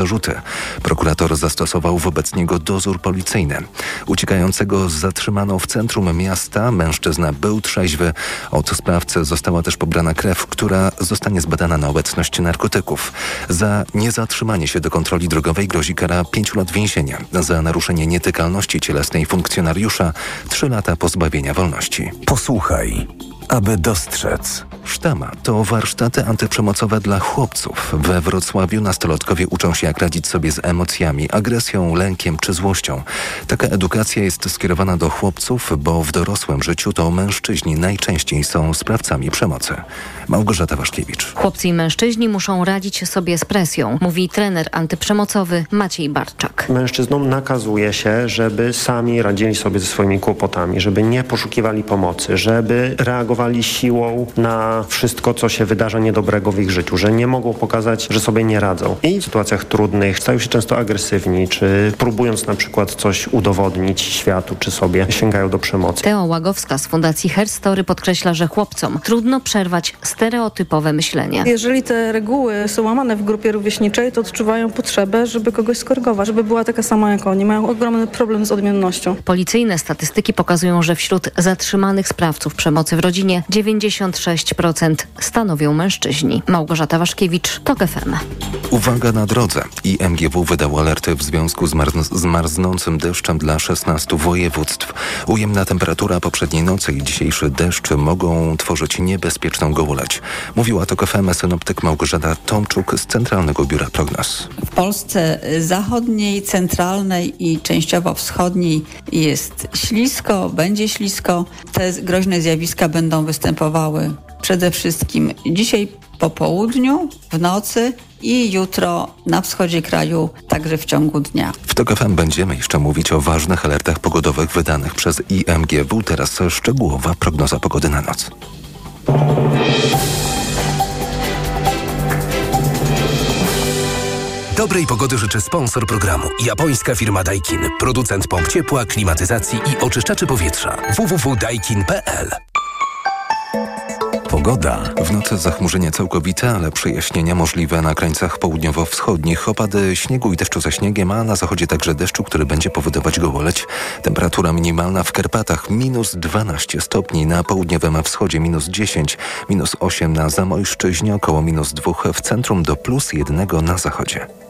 zarzuty. Prokurator zastosował wobec niego dozór policyjny. Uciekającego zatrzymano w centrum miasta. Mężczyzna był trzeźwy. Od sprawcy została też pobrana krew, która zostanie zbadana na obecność narkotyków. Za niezatrzymanie się do kontroli drogowej grozi kara 5 lat więzienia. Za naruszenie nietykalności cielesnej funkcjonariusza 3 lata pozbawienia wolności. Posłuchaj, aby dostrzec. Sztama to warsztaty antyprzemocowe dla chłopców. We Wrocławiu nastolatkowie uczą się jak radzić sobie z emocjami, agresją, lękiem czy złością. Taka edukacja jest skierowana do chłopców, bo w dorosłym życiu to mężczyźni najczęściej są sprawcami przemocy. Małgorzata Waszkiewicz. Chłopcy i mężczyźni muszą radzić sobie z presją, mówi trener antyprzemocowy Maciej Barczak. Mężczyznom nakazuje się, żeby sami radzili sobie ze swoimi kłopotami, żeby nie poszukiwali pomocy, żeby reagowali siłą na wszystko, co się wydarza niedobrego w ich życiu, że nie mogą pokazać, że sobie nie radzą. I w sytuacjach trudnych stają się często agresywni, czy próbując na przykład coś udowodnić światu, czy sobie, sięgają do przemocy. Teo Łagowska z Fundacji Herstory podkreśla, że chłopcom trudno przerwać stereotypowe myślenie. Jeżeli te reguły są łamane w grupie rówieśniczej, to odczuwają potrzebę, żeby kogoś skorygować, żeby była taka sama jak oni. Mają ogromny problem z odmiennością. Policyjne statystyki pokazują, że wśród zatrzymanych sprawców przemocy w rodzinie 96% stanowią mężczyźni. Małgorzata Waszkiewicz, TOK FM. Uwaga na drodze. IMGW wydał alerty w związku z, marz- z marznącym deszczem dla 16 województw. Ujemna temperatura poprzedniej nocy i dzisiejszy deszcz mogą tworzyć niebezpieczną gołoleć. Mówiła TOK FM synoptyk Małgorzata Tomczuk z Centralnego Biura Prognoz. W Polsce zachodniej, centralnej i częściowo wschodniej jest ślisko, będzie ślisko. Te groźne zjawiska będą występowały przede wszystkim dzisiaj po południu, w nocy i jutro na wschodzie kraju, także w ciągu dnia. W TOK FM będziemy jeszcze mówić o ważnych alertach pogodowych wydanych przez IMGW. Teraz szczegółowa prognoza pogody na noc. Dobrej pogody życzy sponsor programu. Japońska firma Daikin. Producent pomp ciepła, klimatyzacji i oczyszczaczy powietrza. www.daikin.pl Pogoda. W nocy zachmurzenie całkowite, ale przejaśnienia możliwe na krańcach południowo-wschodnich. Opady śniegu i deszczu ze śniegiem, a na zachodzie także deszczu, który będzie powodować gołoleć. Temperatura minimalna w Karpatach minus 12 stopni, na południowym wschodzie minus 10, minus 8 na Zamojszczyźnie, około minus 2 w centrum do plus 1 na zachodzie.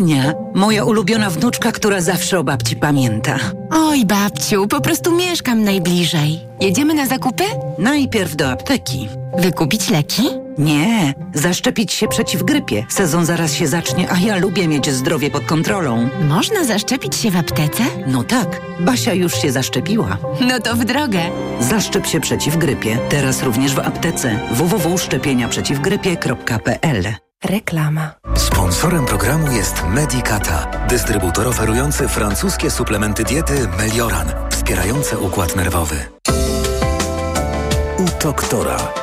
Ania, moja ulubiona wnuczka, która zawsze o babci pamięta. Oj, babciu, po prostu mieszkam najbliżej. Jedziemy na zakupy? Najpierw do apteki. Wykupić leki? Nie, zaszczepić się przeciw grypie. Sezon zaraz się zacznie, a ja lubię mieć zdrowie pod kontrolą. Można zaszczepić się w aptece? No tak, Basia już się zaszczepiła. No to w drogę. Zaszczep się przeciw grypie. Teraz również w aptece. www.szczepieniaprzeciwgrypie.pl Reklama. Sponsorem programu jest Medicata, dystrybutor oferujący francuskie suplementy diety Melioran, wspierające układ nerwowy. U doktora.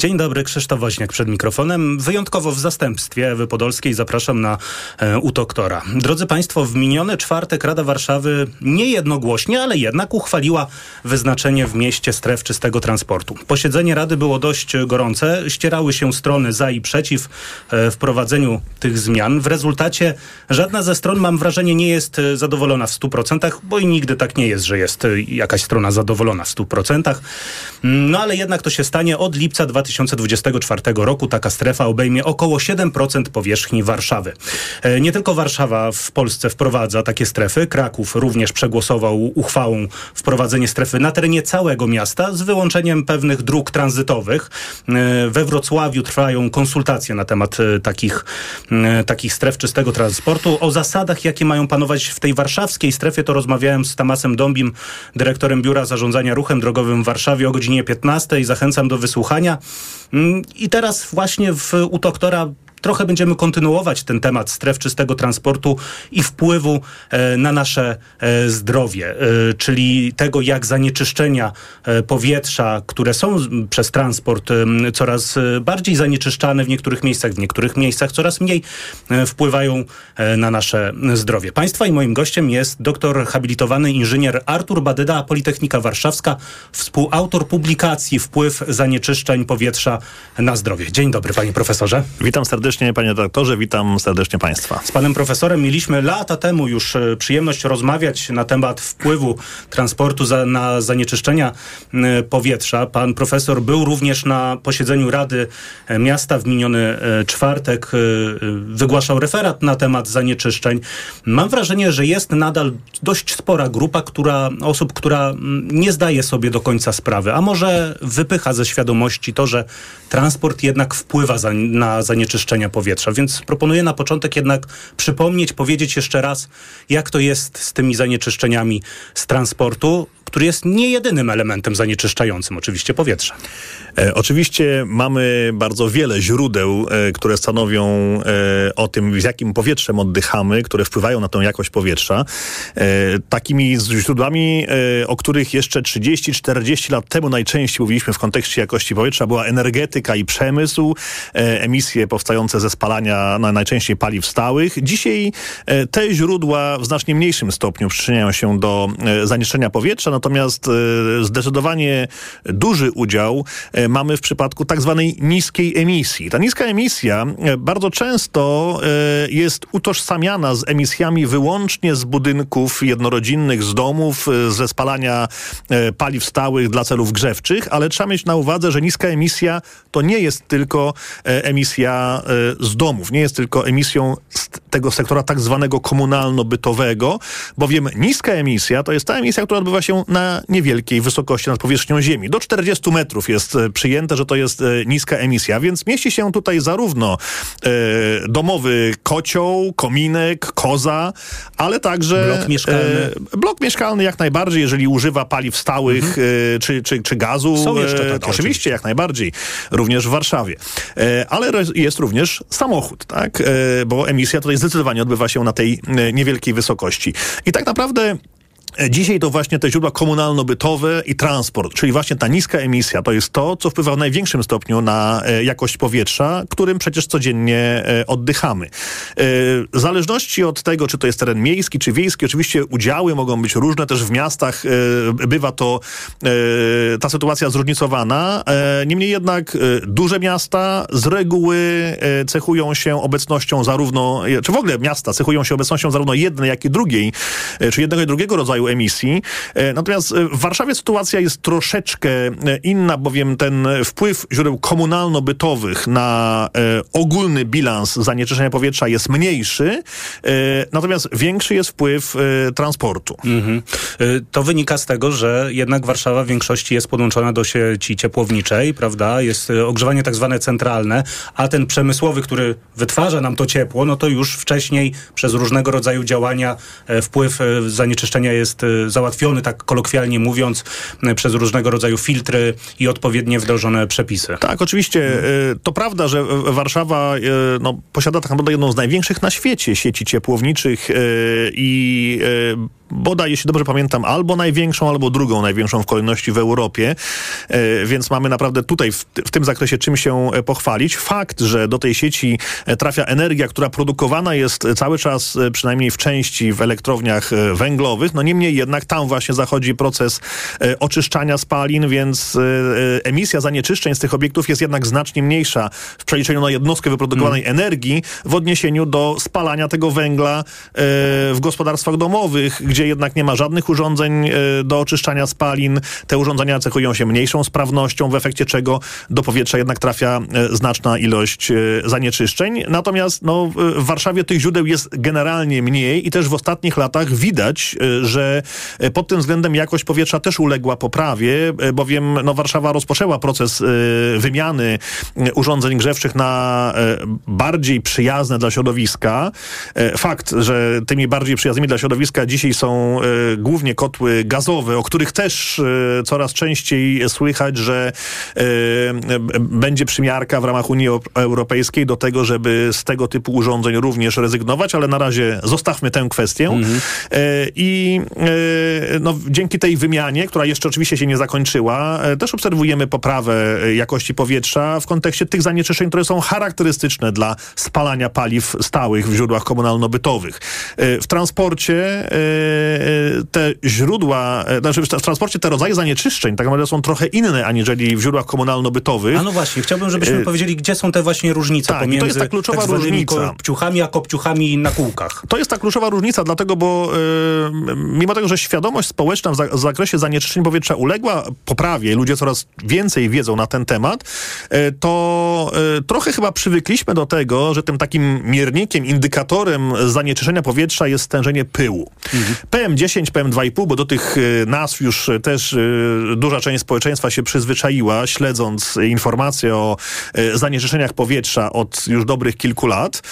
Dzień dobry, Krzysztof Woźniak przed mikrofonem. Wyjątkowo w zastępstwie Ewy Podolskiej zapraszam na e, u doktora. Drodzy Państwo, w miniony czwartek Rada Warszawy nie jednogłośnie, ale jednak uchwaliła wyznaczenie w mieście stref czystego transportu. Posiedzenie Rady było dość gorące. Ścierały się strony za i przeciw e, wprowadzeniu tych zmian. W rezultacie żadna ze stron, mam wrażenie, nie jest e, zadowolona w 100%, bo i nigdy tak nie jest, że jest e, jakaś strona zadowolona w 100%. No ale jednak to się stanie od lipca 2024 roku. Taka strefa obejmie około 7% powierzchni Warszawy. E, Nie tylko Warszawa w Polsce wprowadza takie strefy. Kraków również przegłosował uchwałą wprowadzenie strefy na terenie całego miasta z wyłączeniem pewnych dróg tranzytowych. E, We Wrocławiu trwają konsultacje na temat e, takich, takich stref czystego transportu. O zasadach, jakie mają panować w tej warszawskiej strefie, to rozmawiałem z Tamasem Dąbim, dyrektorem Biura Zarządzania Ruchem Drogowym w Warszawie o godzinie 15. Zachęcam do wysłuchania. Mm, I teraz właśnie w, u doktora trochę będziemy kontynuować ten temat stref czystego transportu i wpływu e, na nasze e, zdrowie, e, czyli tego, jak zanieczyszczenia powietrza, które są przez transport coraz bardziej zanieczyszczane w niektórych miejscach, w niektórych miejscach coraz mniej wpływają na nasze zdrowie. Państwa i moim gościem jest doktor habilitowany inżynier Artur Badyda, Politechnika Warszawska, współautor publikacji Wpływ zanieczyszczeń powietrza na zdrowie. Dzień dobry, panie profesorze. Witam serdecznie, panie doktorze, witam serdecznie państwa. Z panem profesorem mieliśmy lata temu już e, przyjemność rozmawiać na temat wpływu transportu za, na zanieczyszczenia powietrza. Pan profesor był również na posiedzeniu Rady e, Miasta w miniony e, czwartek. Wygłaszał referat na temat zanieczyszczeń. Mam wrażenie, że jest nadal dość spora grupa która, osób, która nie zdaje sobie do końca sprawy, a może wypycha ze świadomości to, że transport jednak wpływa za, na zanieczyszczenia powietrza. Więc proponuję na początek jednak przypomnieć, powiedzieć jeszcze raz, jak to jest z tymi zanieczyszczeniami z transportu, który jest nie jedynym elementem zanieczyszczającym oczywiście powietrza. E, oczywiście mamy bardzo wiele źródeł, e, które stanowią e, o tym, z jakim powietrzem oddychamy, które wpływają na tą jakość powietrza. E, takimi źródłami, e, o których jeszcze 30-40 lat temu najczęściej mówiliśmy w kontekście jakości powietrza, była energetyka i przemysł, e, emisje powstające ze spalania na najczęściej paliw stałych. Dzisiaj te źródła w znacznie mniejszym stopniu przyczyniają się do zanieczyszczenia powietrza, natomiast zdecydowanie duży udział mamy w przypadku tak zwanej niskiej emisji. Ta niska emisja e, bardzo często e, jest utożsamiana z emisjami wyłącznie z budynków jednorodzinnych, z domów, e, ze spalania paliw stałych dla celów grzewczych, ale trzeba mieć na uwadze, że niska emisja to nie jest tylko emisja z domów, nie jest tylko emisją z tego sektora tak zwanego komunalno-bytowego, bowiem niska emisja to jest ta emisja, która odbywa się na niewielkiej wysokości nad powierzchnią Ziemi. Do 40 metrów jest przyjęte, że to jest e, niska emisja, więc mieści się tutaj zarówno e, domowy kocioł, kominek, koza, ale także... Blok mieszkalny. E, blok mieszkalny jak najbardziej, jeżeli używa paliw stałych mhm. e, czy, czy, czy gazu. Są jeszcze takie, oczywiście, oczywiście, jak najbardziej. Również w Warszawie. E, ale jest również samochód, tak? E, bo emisja tutaj zdecydowanie odbywa się na tej niewielkiej wysokości. I tak naprawdę E, dzisiaj to właśnie te źródła komunalno-bytowe i transport, czyli właśnie ta niska emisja, to jest to, co wpływa w największym stopniu na e, jakość powietrza, którym przecież codziennie e, oddychamy. W zależności od tego, czy to jest teren miejski, czy wiejski, oczywiście udziały mogą być różne, też w miastach bywa to ta sytuacja zróżnicowana. Niemniej jednak duże miasta z reguły cechują się obecnością zarówno, czy w ogóle miasta cechują się obecnością zarówno jednej, jak i drugiej, czy jednego i drugiego rodzaju rodzaju emisji. E, natomiast e, w Warszawie sytuacja jest troszeczkę e, inna, bowiem ten wpływ źródeł komunalno-bytowych na ogólny bilans zanieczyszczenia powietrza jest mniejszy, natomiast większy jest wpływ transportu. Mhm. To wynika z tego, że jednak Warszawa w większości jest podłączona do sieci ciepłowniczej, prawda? Jest ogrzewanie tak zwane centralne, a ten przemysłowy, który wytwarza nam to ciepło, no to już wcześniej przez różnego rodzaju działania wpływ zanieczyszczenia jest jest y, załatwiony, tak kolokwialnie mówiąc, y, przez różnego rodzaju filtry i odpowiednie wdrożone przepisy. Tak, oczywiście. Y, to prawda, że Warszawa no, posiada tak naprawdę jedną z największych na świecie sieci ciepłowniczych i bodaj, jeśli dobrze pamiętam, albo największą, albo drugą największą w kolejności w Europie, e, więc mamy naprawdę tutaj w, w, tym zakresie czym się e, pochwalić. Fakt, że do tej sieci e, trafia energia, która produkowana jest cały czas, przynajmniej w części w elektrowniach węglowych, no niemniej jednak tam właśnie zachodzi proces oczyszczania spalin, więc emisja zanieczyszczeń z tych obiektów jest jednak znacznie mniejsza w przeliczeniu na jednostkę wyprodukowanej hmm. energii w odniesieniu do spalania tego węgla w gospodarstwach domowych, gdzie gdzie jednak nie ma żadnych urządzeń e, do oczyszczania spalin. Te urządzenia cechują się mniejszą sprawnością, w efekcie czego do powietrza jednak trafia e, znaczna ilość e, zanieczyszczeń. Natomiast no, w Warszawie tych źródeł jest generalnie mniej i też w ostatnich latach widać, że pod tym względem jakość powietrza też uległa poprawie, bowiem no, Warszawa rozpoczęła proces wymiany urządzeń grzewczych na bardziej przyjazne dla środowiska. Fakt, że tymi bardziej przyjaznymi dla środowiska dzisiaj są są głównie kotły gazowe, o których też coraz częściej słychać, że będzie przymiarka w ramach Unii Europejskiej do tego, żeby z tego typu urządzeń również rezygnować, ale na razie zostawmy tę kwestię. Mhm. I no, dzięki tej wymianie, która jeszcze oczywiście się nie zakończyła, też obserwujemy poprawę jakości powietrza w kontekście tych zanieczyszczeń, które są charakterystyczne dla spalania paliw stałych w źródłach komunalno-bytowych. W transporcie te źródła, znaczy w transporcie te rodzaje zanieczyszczeń tak naprawdę są trochę inne aniżeli w źródłach komunalno-bytowych. A no właśnie, chciałbym, żebyśmy powiedzieli, gdzie są te właśnie różnice tak, pomiędzy to jest ta kluczowa tak różnica. kopciuchami a kopciuchami na kółkach. To jest ta kluczowa różnica, dlatego, bo mimo tego, że świadomość społeczna w, za w zakresie zanieczyszczeń powietrza uległa poprawie, ludzie coraz więcej wiedzą na ten temat, to trochę chyba przywykliśmy do tego, że tym takim miernikiem, indykatorem zanieczyszczenia powietrza jest stężenie pyłu. Mhm. PM10, PM2,5, bo do tych nazw już też duża część społeczeństwa się przyzwyczaiła, śledząc informacje o zanieczyszczeniach powietrza od już dobrych kilku lat.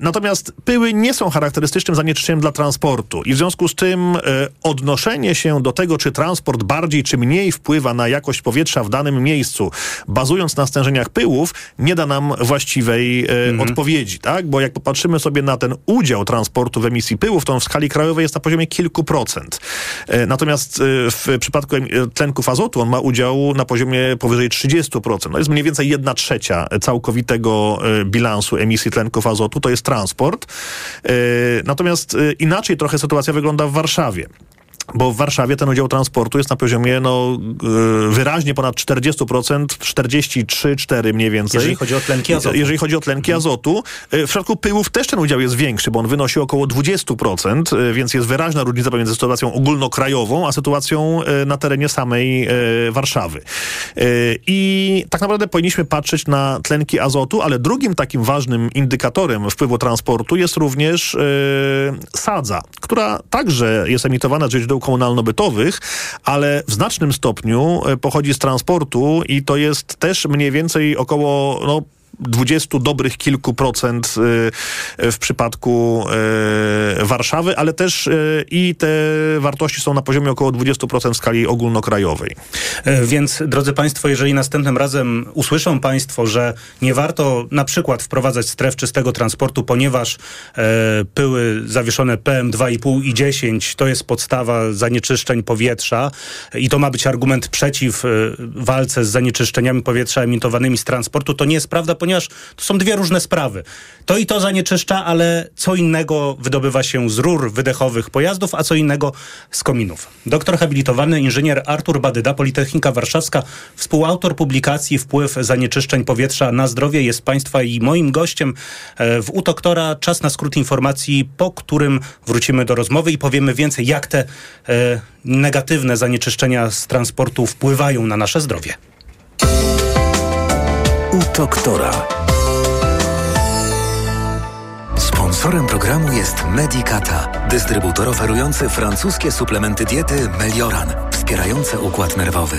Natomiast pyły nie są charakterystycznym zanieczyszczeniem dla transportu i w związku z tym odnoszenie się do tego, czy transport bardziej czy mniej wpływa na jakość powietrza w danym miejscu, bazując na stężeniach pyłów, nie da nam właściwej mhm. odpowiedzi, tak? Bo jak popatrzymy sobie na ten udział transportu w emisji pyłów, to on w skali krajowej jest na poziomie kilku procent. Natomiast w przypadku tlenków azotu on ma udział na poziomie powyżej 30%. No jest mniej więcej jedna trzecia całkowitego bilansu emisji tlenków azotu, to jest transport. Natomiast inaczej trochę sytuacja wygląda w Warszawie. Bo w Warszawie ten udział transportu jest na poziomie no, wyraźnie ponad 40%, 43-4 mniej więcej. Jeżeli chodzi o tlenki azotu. Jeżeli chodzi o tlenki mhm. azotu. W przypadku pyłów też ten udział jest większy, bo on wynosi około 20%, więc jest wyraźna różnica pomiędzy sytuacją ogólnokrajową, a sytuacją na terenie samej Warszawy. I tak naprawdę powinniśmy patrzeć na tlenki azotu, ale drugim takim ważnym indykatorem wpływu transportu jest również sadza, która także jest emitowana z źródeł komunalno-bytowych, ale w znacznym stopniu e, pochodzi z transportu i to jest też mniej więcej około no, 20 dobrych kilku procent y, w przypadku y, Warszawy, ale też y, i te wartości są na poziomie około 20% w skali ogólnokrajowej. E, więc, drodzy Państwo, jeżeli następnym razem usłyszą Państwo, że nie warto na przykład wprowadzać stref czystego transportu, ponieważ e, pyły zawieszone PM2,5 i 10 to jest podstawa zanieczyszczeń powietrza i to ma być argument przeciw e, walce z zanieczyszczeniami powietrza emitowanymi z transportu, to nie jest prawda, ponieważ to są dwie różne sprawy. To i to zanieczyszcza, ale co innego wydobywa się z rur wydechowych pojazdów, a co innego z kominów. Doktor habilitowany inżynier Artur Badyda, Politechnika Warszawska, współautor publikacji Wpływ zanieczyszczeń powietrza na zdrowie jest Państwa i moim gościem e, w Utoktora. Czas na skrót informacji, po którym wrócimy do rozmowy i powiemy więcej, jak te e, negatywne zanieczyszczenia z transportu wpływają na nasze zdrowie u doktora. Sponsorem programu jest Medicata, dystrybutor oferujący francuskie suplementy diety Melioran, wspierające układ nerwowy.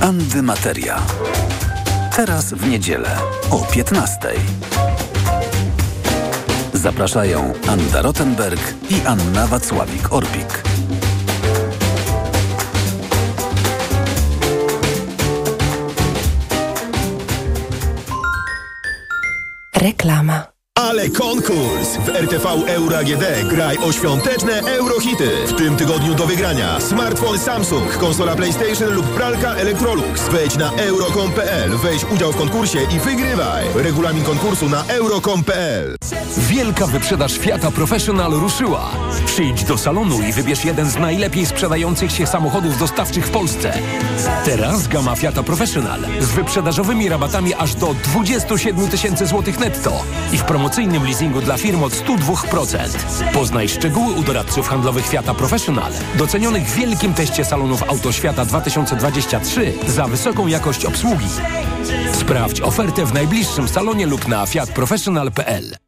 Antymateria. Teraz w niedzielę o 15. Zapraszają Anna Rottenberg i Anna Wacławik-Orbik. Reklama. Ale konkurs! W RTV Euro AGD graj o świąteczne eurohity. W tym tygodniu do wygrania smartfon Samsung, konsola PlayStation lub pralka Electrolux. Wejdź na euro.com.pl, weź udział w konkursie i wygrywaj. Regulamin konkursu na euro.com.pl. Wielka wyprzedaż Fiata Professional ruszyła. Przyjdź do salonu i wybierz jeden z najlepiej sprzedających się samochodów dostawczych w Polsce. Teraz gama Fiata Professional z wyprzedażowymi rabatami aż do 27 tysięcy złotych netto i w promocji promocyjnym leasingu dla firm od 102%. Poznaj szczegóły u doradców handlowych Fiata Professional, docenionych w wielkim teście salonów Autoświata 2023 za wysoką jakość obsługi. Sprawdź ofertę w najbliższym salonie lub na fiatprofessional.pl.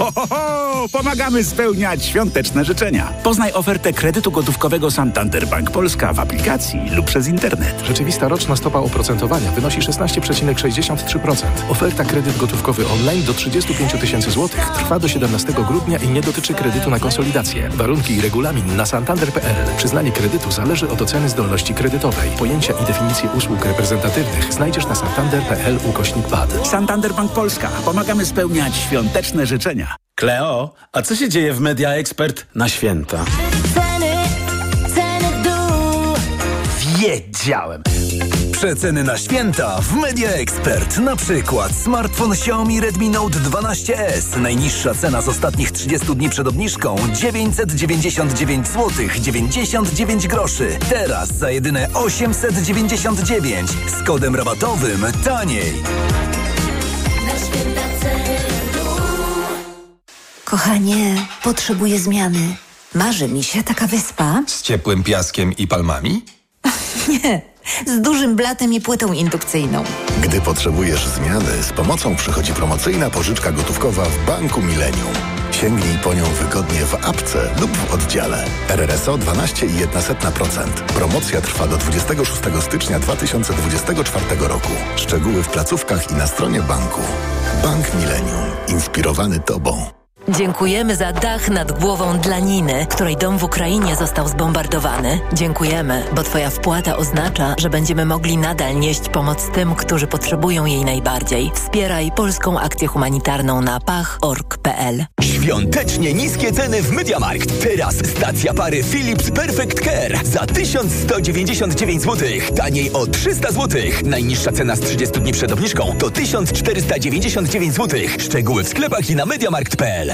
Ho, ho, ho! Pomagamy spełniać świąteczne życzenia. Poznaj ofertę kredytu gotówkowego Santander Bank Polska w aplikacji lub przez internet. Rzeczywista roczna stopa oprocentowania wynosi 16,63%. Oferta kredyt gotówkowy online do 35 tysięcy złotych trwa do 17 grudnia i nie dotyczy kredytu na konsolidację. Warunki i regulamin na santander.pl. Przyznanie kredytu zależy od oceny zdolności kredytowej. Pojęcia i definicje usług reprezentatywnych znajdziesz na santander.pl ukośnik. Santander Bank Polska. Pomagamy spełniać świąteczne życzenia. Kleo, a co się dzieje w Media Expert na święta? Ceny, ceny w dół. Wiedziałem! Przeceny na święta w Media Expert. Na przykład smartfon Xiaomi Redmi Note 12S. Najniższa cena z ostatnich 30 dni przed obniżką 999 zł 99 groszy. Teraz za jedyne 899 z kodem rabatowym taniej. Kochanie, potrzebuję zmiany. Marzy mi się taka wyspa. Z ciepłym piaskiem i palmami? Nie, z dużym blatem i płytą indukcyjną. Gdy potrzebujesz zmiany, z pomocą przychodzi promocyjna pożyczka gotówkowa w Banku Millennium. Sięgnij po nią wygodnie w apce lub w oddziale. RRSO 12,1%. Promocja trwa do 26 stycznia 2024 roku. Szczegóły w placówkach i na stronie banku. Bank Millennium. Inspirowany Tobą. Dziękujemy za dach nad głową dla Niny, której dom w Ukrainie został zbombardowany. Dziękujemy, bo Twoja wpłata oznacza, że będziemy mogli nadal nieść pomoc tym, którzy potrzebują jej najbardziej. Wspieraj polską akcję humanitarną na pach.org.pl. Świątecznie niskie ceny w Mediamarkt. Teraz stacja pary Philips Perfect Care za 1199 zł. Taniej o 300 zł. Najniższa cena z 30 dni przed obniżką to 1499 zł. Szczegóły w sklepach i na mediamarkt.pl.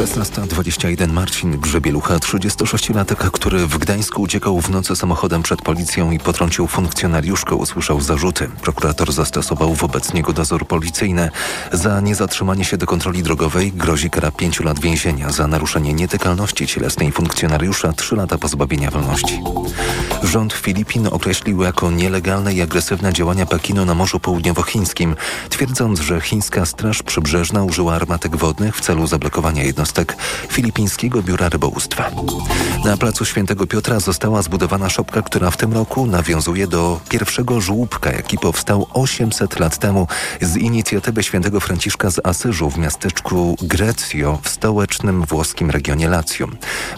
16.21 Marcin Grzebielucha, 36-latek, który w Gdańsku uciekał w nocy samochodem przed policją i potrącił funkcjonariuszkę, usłyszał zarzuty. Prokurator zastosował wobec niego dozór policyjny. Za niezatrzymanie się do kontroli drogowej grozi kara 5 lat więzienia. Za naruszenie nietykalności cielesnej funkcjonariusza 3 lata pozbawienia wolności. Rząd Filipin określił jako nielegalne i agresywne działania Pekinu na Morzu Południowochińskim, twierdząc, że chińska Straż Przybrzeżna użyła armatek wodnych w celu zablokowania jednostek Filipińskiego Biura Rybołówstwa. Na placu Świętego Piotra została zbudowana szopka, która w tym roku nawiązuje do pierwszego żłóbka, jaki powstał 800 lat temu z inicjatywy świętego Franciszka z Asyżu w miasteczku Grecjo w stołecznym włoskim regionie Lazio.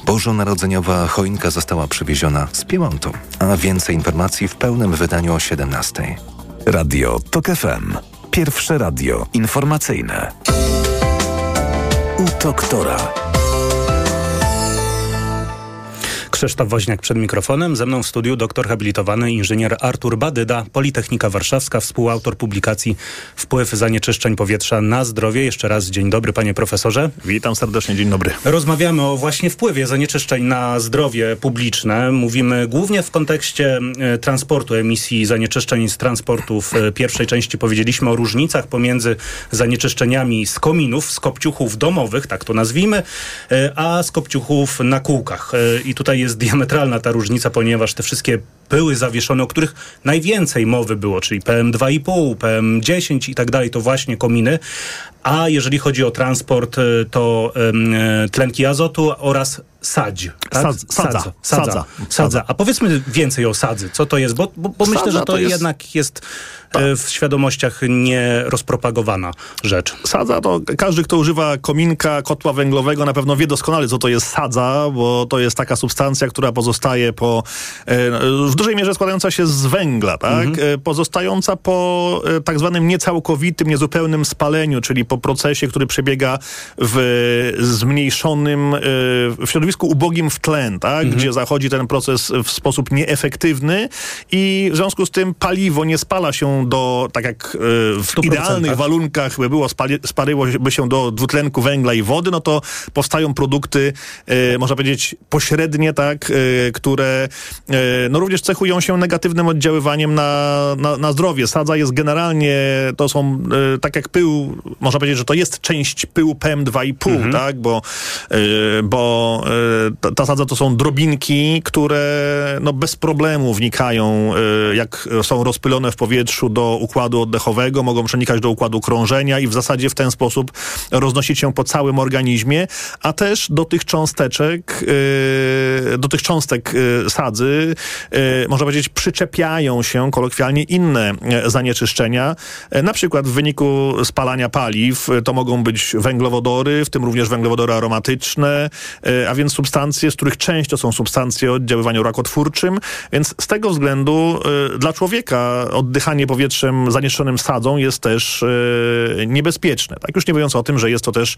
Bożonarodzeniowa choinka została przywieziona z Piemontu, a więcej informacji w pełnym wydaniu o 17. Radio TOK FM. Pierwsze radio informacyjne. U doktora. Krzysztof Woźniak przed mikrofonem. Ze mną w studiu doktor habilitowany inżynier Artur Badyda, Politechnika Warszawska, współautor publikacji Wpływ zanieczyszczeń powietrza na zdrowie. Jeszcze raz dzień dobry panie profesorze. Witam serdecznie, dzień dobry. Rozmawiamy o właśnie wpływie zanieczyszczeń na zdrowie publiczne. Mówimy głównie w kontekście e, transportu, emisji zanieczyszczeń z transportu. W e, pierwszej części powiedzieliśmy o różnicach pomiędzy zanieczyszczeniami z kominów, z kopciuchów domowych, tak to nazwijmy, e, a z kopciuchów na kółkach. I tutaj jest diametralna ta różnica, ponieważ te wszystkie pyły zawieszone, o których najwięcej mowy było, czyli PM2,5, PM10 i tak dalej, to właśnie kominy. A jeżeli chodzi o transport, y, to um, tlenki azotu oraz sadź. Tak? Sadz, sadza, sadza, sadza, sadza. A powiedzmy więcej o sadzy. Co to jest? Bo, bo, bo myślę, że to, to jest- jednak jest e, w świadomościach nierozpropagowana rzecz. Sadza to każdy, kto używa kominka, kotła węglowego na pewno wie doskonale, co to jest sadza, bo to jest taka substancja, która pozostaje po, e, w dużej mierze składająca się z węgla, tak? E, Pozostająca po e, tak zwanym niecałkowitym, niezupełnym spaleniu, czyli po procesie, który przebiega w zmniejszonym, e, w środowisku ubogim w tlen, tak? Gdzie zachodzi ten proces w sposób nieefektywny i w związku z tym paliwo nie spala się do, tak jak w 100%, idealnych warunkach by było, spali, spaliłoby się do dwutlenku węgla i wody, no to powstają produkty, można powiedzieć, pośrednie, tak, które no również cechują się negatywnym oddziaływaniem na, na, na zdrowie. Sadza jest generalnie, to są, e, tak jak pył, można powiedzieć, że to jest część pyłu PM2,5, tak, bo, e, bo e, ta, ta sadza to są drobinki, które no, bez problemu wnikają, jak są rozpylone w powietrzu do układu oddechowego, mogą przenikać do układu krążenia i w zasadzie w ten sposób roznosić się po całym organizmie, a też do tych cząsteczek, do tych cząstek sadzy, można powiedzieć, przyczepiają się kolokwialnie inne e, zanieczyszczenia, e, na przykład w wyniku spalania paliw, e, to mogą być węglowodory, w tym również węglowodory aromatyczne, a więc substancje, z których część to są substancje o oddziaływaniu rakotwórczym, więc z tego względu dla człowieka oddychanie powietrzem zanieczyszczonym sadzą jest też niebezpieczne. Tak już nie mówiąc o tym, że jest to też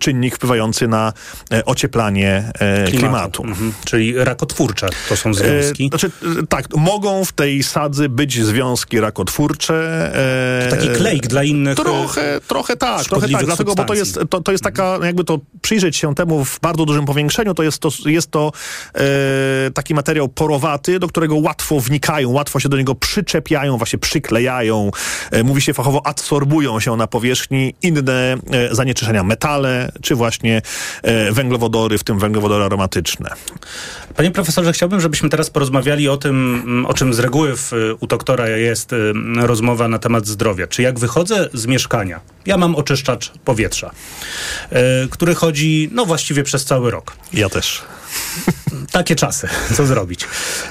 czynnik wpływający na ocieplanie e, klimatu. Mhm. Czyli rakotwórcze to są związki. Znaczy, tak, mogą w tej sadzy być związki rakotwórcze. E, taki klejk dla innych, e, Trochę, trochę tak, trochę tak, dlatego, bo to jest, substancji. to, to jest taka, jakby to przyjrzeć się temu w bardzo dużym powiększeniu, to jest to, jest to e, taki materiał porowaty, do którego łatwo wnikają, łatwo się do niego przyczepiają, właśnie przyklejają, e, mówi się fachowo, adsorbują się na powierzchni inne e, zanieczyszczenia, metale, czy właśnie e, węglowodory, w tym węglowodory aromatyczne. Panie profesorze, chciałbym, żebyśmy teraz porozmawiali o tym, mm, o czym z reguły w, y, u doktora jest y, rozmowa na temat zdrowia. Czy jak wychodzę z mieszkania, ja mam oczyszczacz powietrza, y, który chodzi, no właściwie przez cały rok. Ja też. Takie czasy, co zrobić?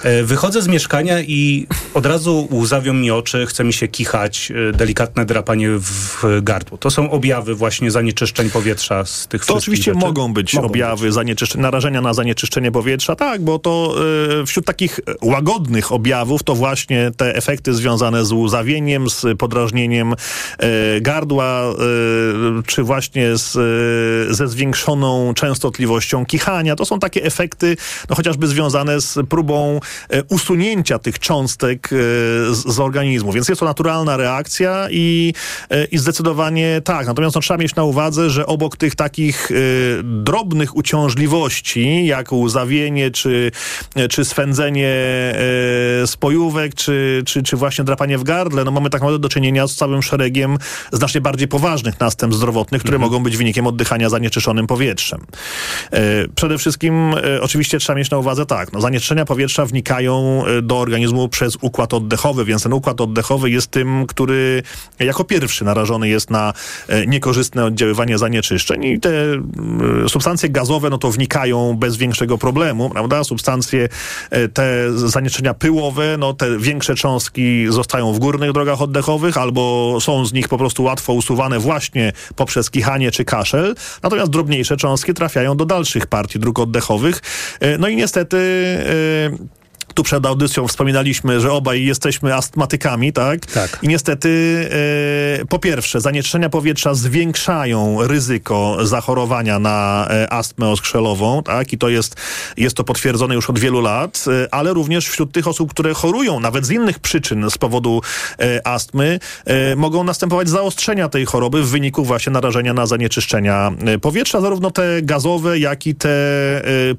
E, Wychodzę z mieszkania i od razu łzawią mi oczy, chce mi się kichać, e, delikatne drapanie w gardło. To są objawy właśnie zanieczyszczeń powietrza z tych To oczywiście rzeczy. mogą być objawy zanieczyszczenia, narażenia na zanieczyszczenie powietrza, tak, bo to e, wśród takich łagodnych objawów to właśnie te efekty związane z łzawieniem, z podrażnieniem e, gardła, e, czy właśnie z, ze zwiększoną częstotliwością kichania. To są takie efekty, no chociażby związane z próbą e, usunięcia tych cząstek e, z, z organizmu. Więc jest to naturalna reakcja i, e, i zdecydowanie tak. Natomiast no, trzeba mieć na uwadze, że obok tych takich drobnych uciążliwości, jak łzawienie, czy, czy swędzenie spojówek, czy, czy, czy właśnie drapanie w gardle, no mamy tak naprawdę do czynienia z całym szeregiem znacznie bardziej poważnych następstw zdrowotnych, które mogą być wynikiem oddychania zanieczyszczonym powietrzem. Przede wszystkim e, oczywiście trzeba mieć na uwadze tak, no, zanieczyszczenia powietrza wnikają e, do organizmu przez układ oddechowy, więc ten układ oddechowy jest tym, który jako pierwszy narażony jest na e, niekorzystne oddziaływanie zanieczyszczeń i te substancje gazowe no to wnikają bez większego problemu, prawda? Substancje te zanieczyszczenia pyłowe, no te większe cząstki zostają w górnych drogach oddechowych albo są z nich po prostu łatwo usuwane właśnie poprzez kichanie czy kaszel, natomiast drobniejsze cząstki trafiają do dalszych partii dróg oddechowych. E, No i niestety e, tu przed audycją wspominaliśmy, że obaj jesteśmy astmatykami, tak? Tak. I niestety, e, po pierwsze, zanieczyszczenia powietrza zwiększają ryzyko zachorowania na e, astmę oskrzelową, tak? I to jest, jest to potwierdzone już od wielu lat, e, ale również wśród tych osób, które chorują, nawet z innych przyczyn z powodu e, astmy, e, mogą następować zaostrzenia tej choroby w wyniku właśnie narażenia na zanieczyszczenia e, powietrza, zarówno te gazowe, jak i te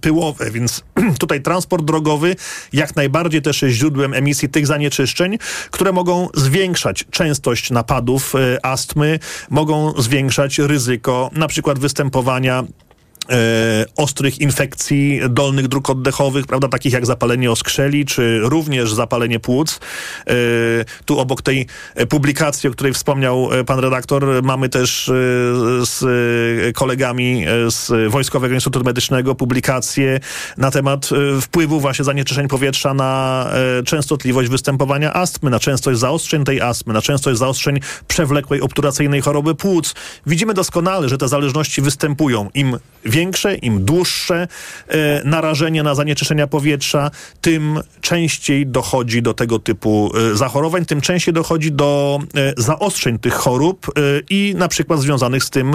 pyłowe, więc tutaj transport drogowy jak najbardziej też jest źródłem emisji tych zanieczyszczeń, które mogą zwiększać częstość napadów e, astmy, mogą zwiększać ryzyko na przykład występowania ostrych infekcji dolnych dróg oddechowych, prawda, takich jak zapalenie oskrzeli, czy również zapalenie płuc. E, tu obok tej e, publikacji, o której wspomniał e, pan redaktor, mamy też e, z e, kolegami e, z Wojskowego Instytutu Medycznego publikację na temat e, wpływu właśnie zanieczyszczeń powietrza na e, częstotliwość występowania astmy, na częstość zaostrzeń tej astmy, na częstość zaostrzeń przewlekłej obturacyjnej choroby płuc. Widzimy doskonale, że te zależności występują. Im większe, im dłuższe e, narażenie na zanieczyszczenia powietrza, tym częściej dochodzi do tego typu e, zachorowań, tym częściej dochodzi do e, zaostrzeń tych chorób i na przykład związanych z tym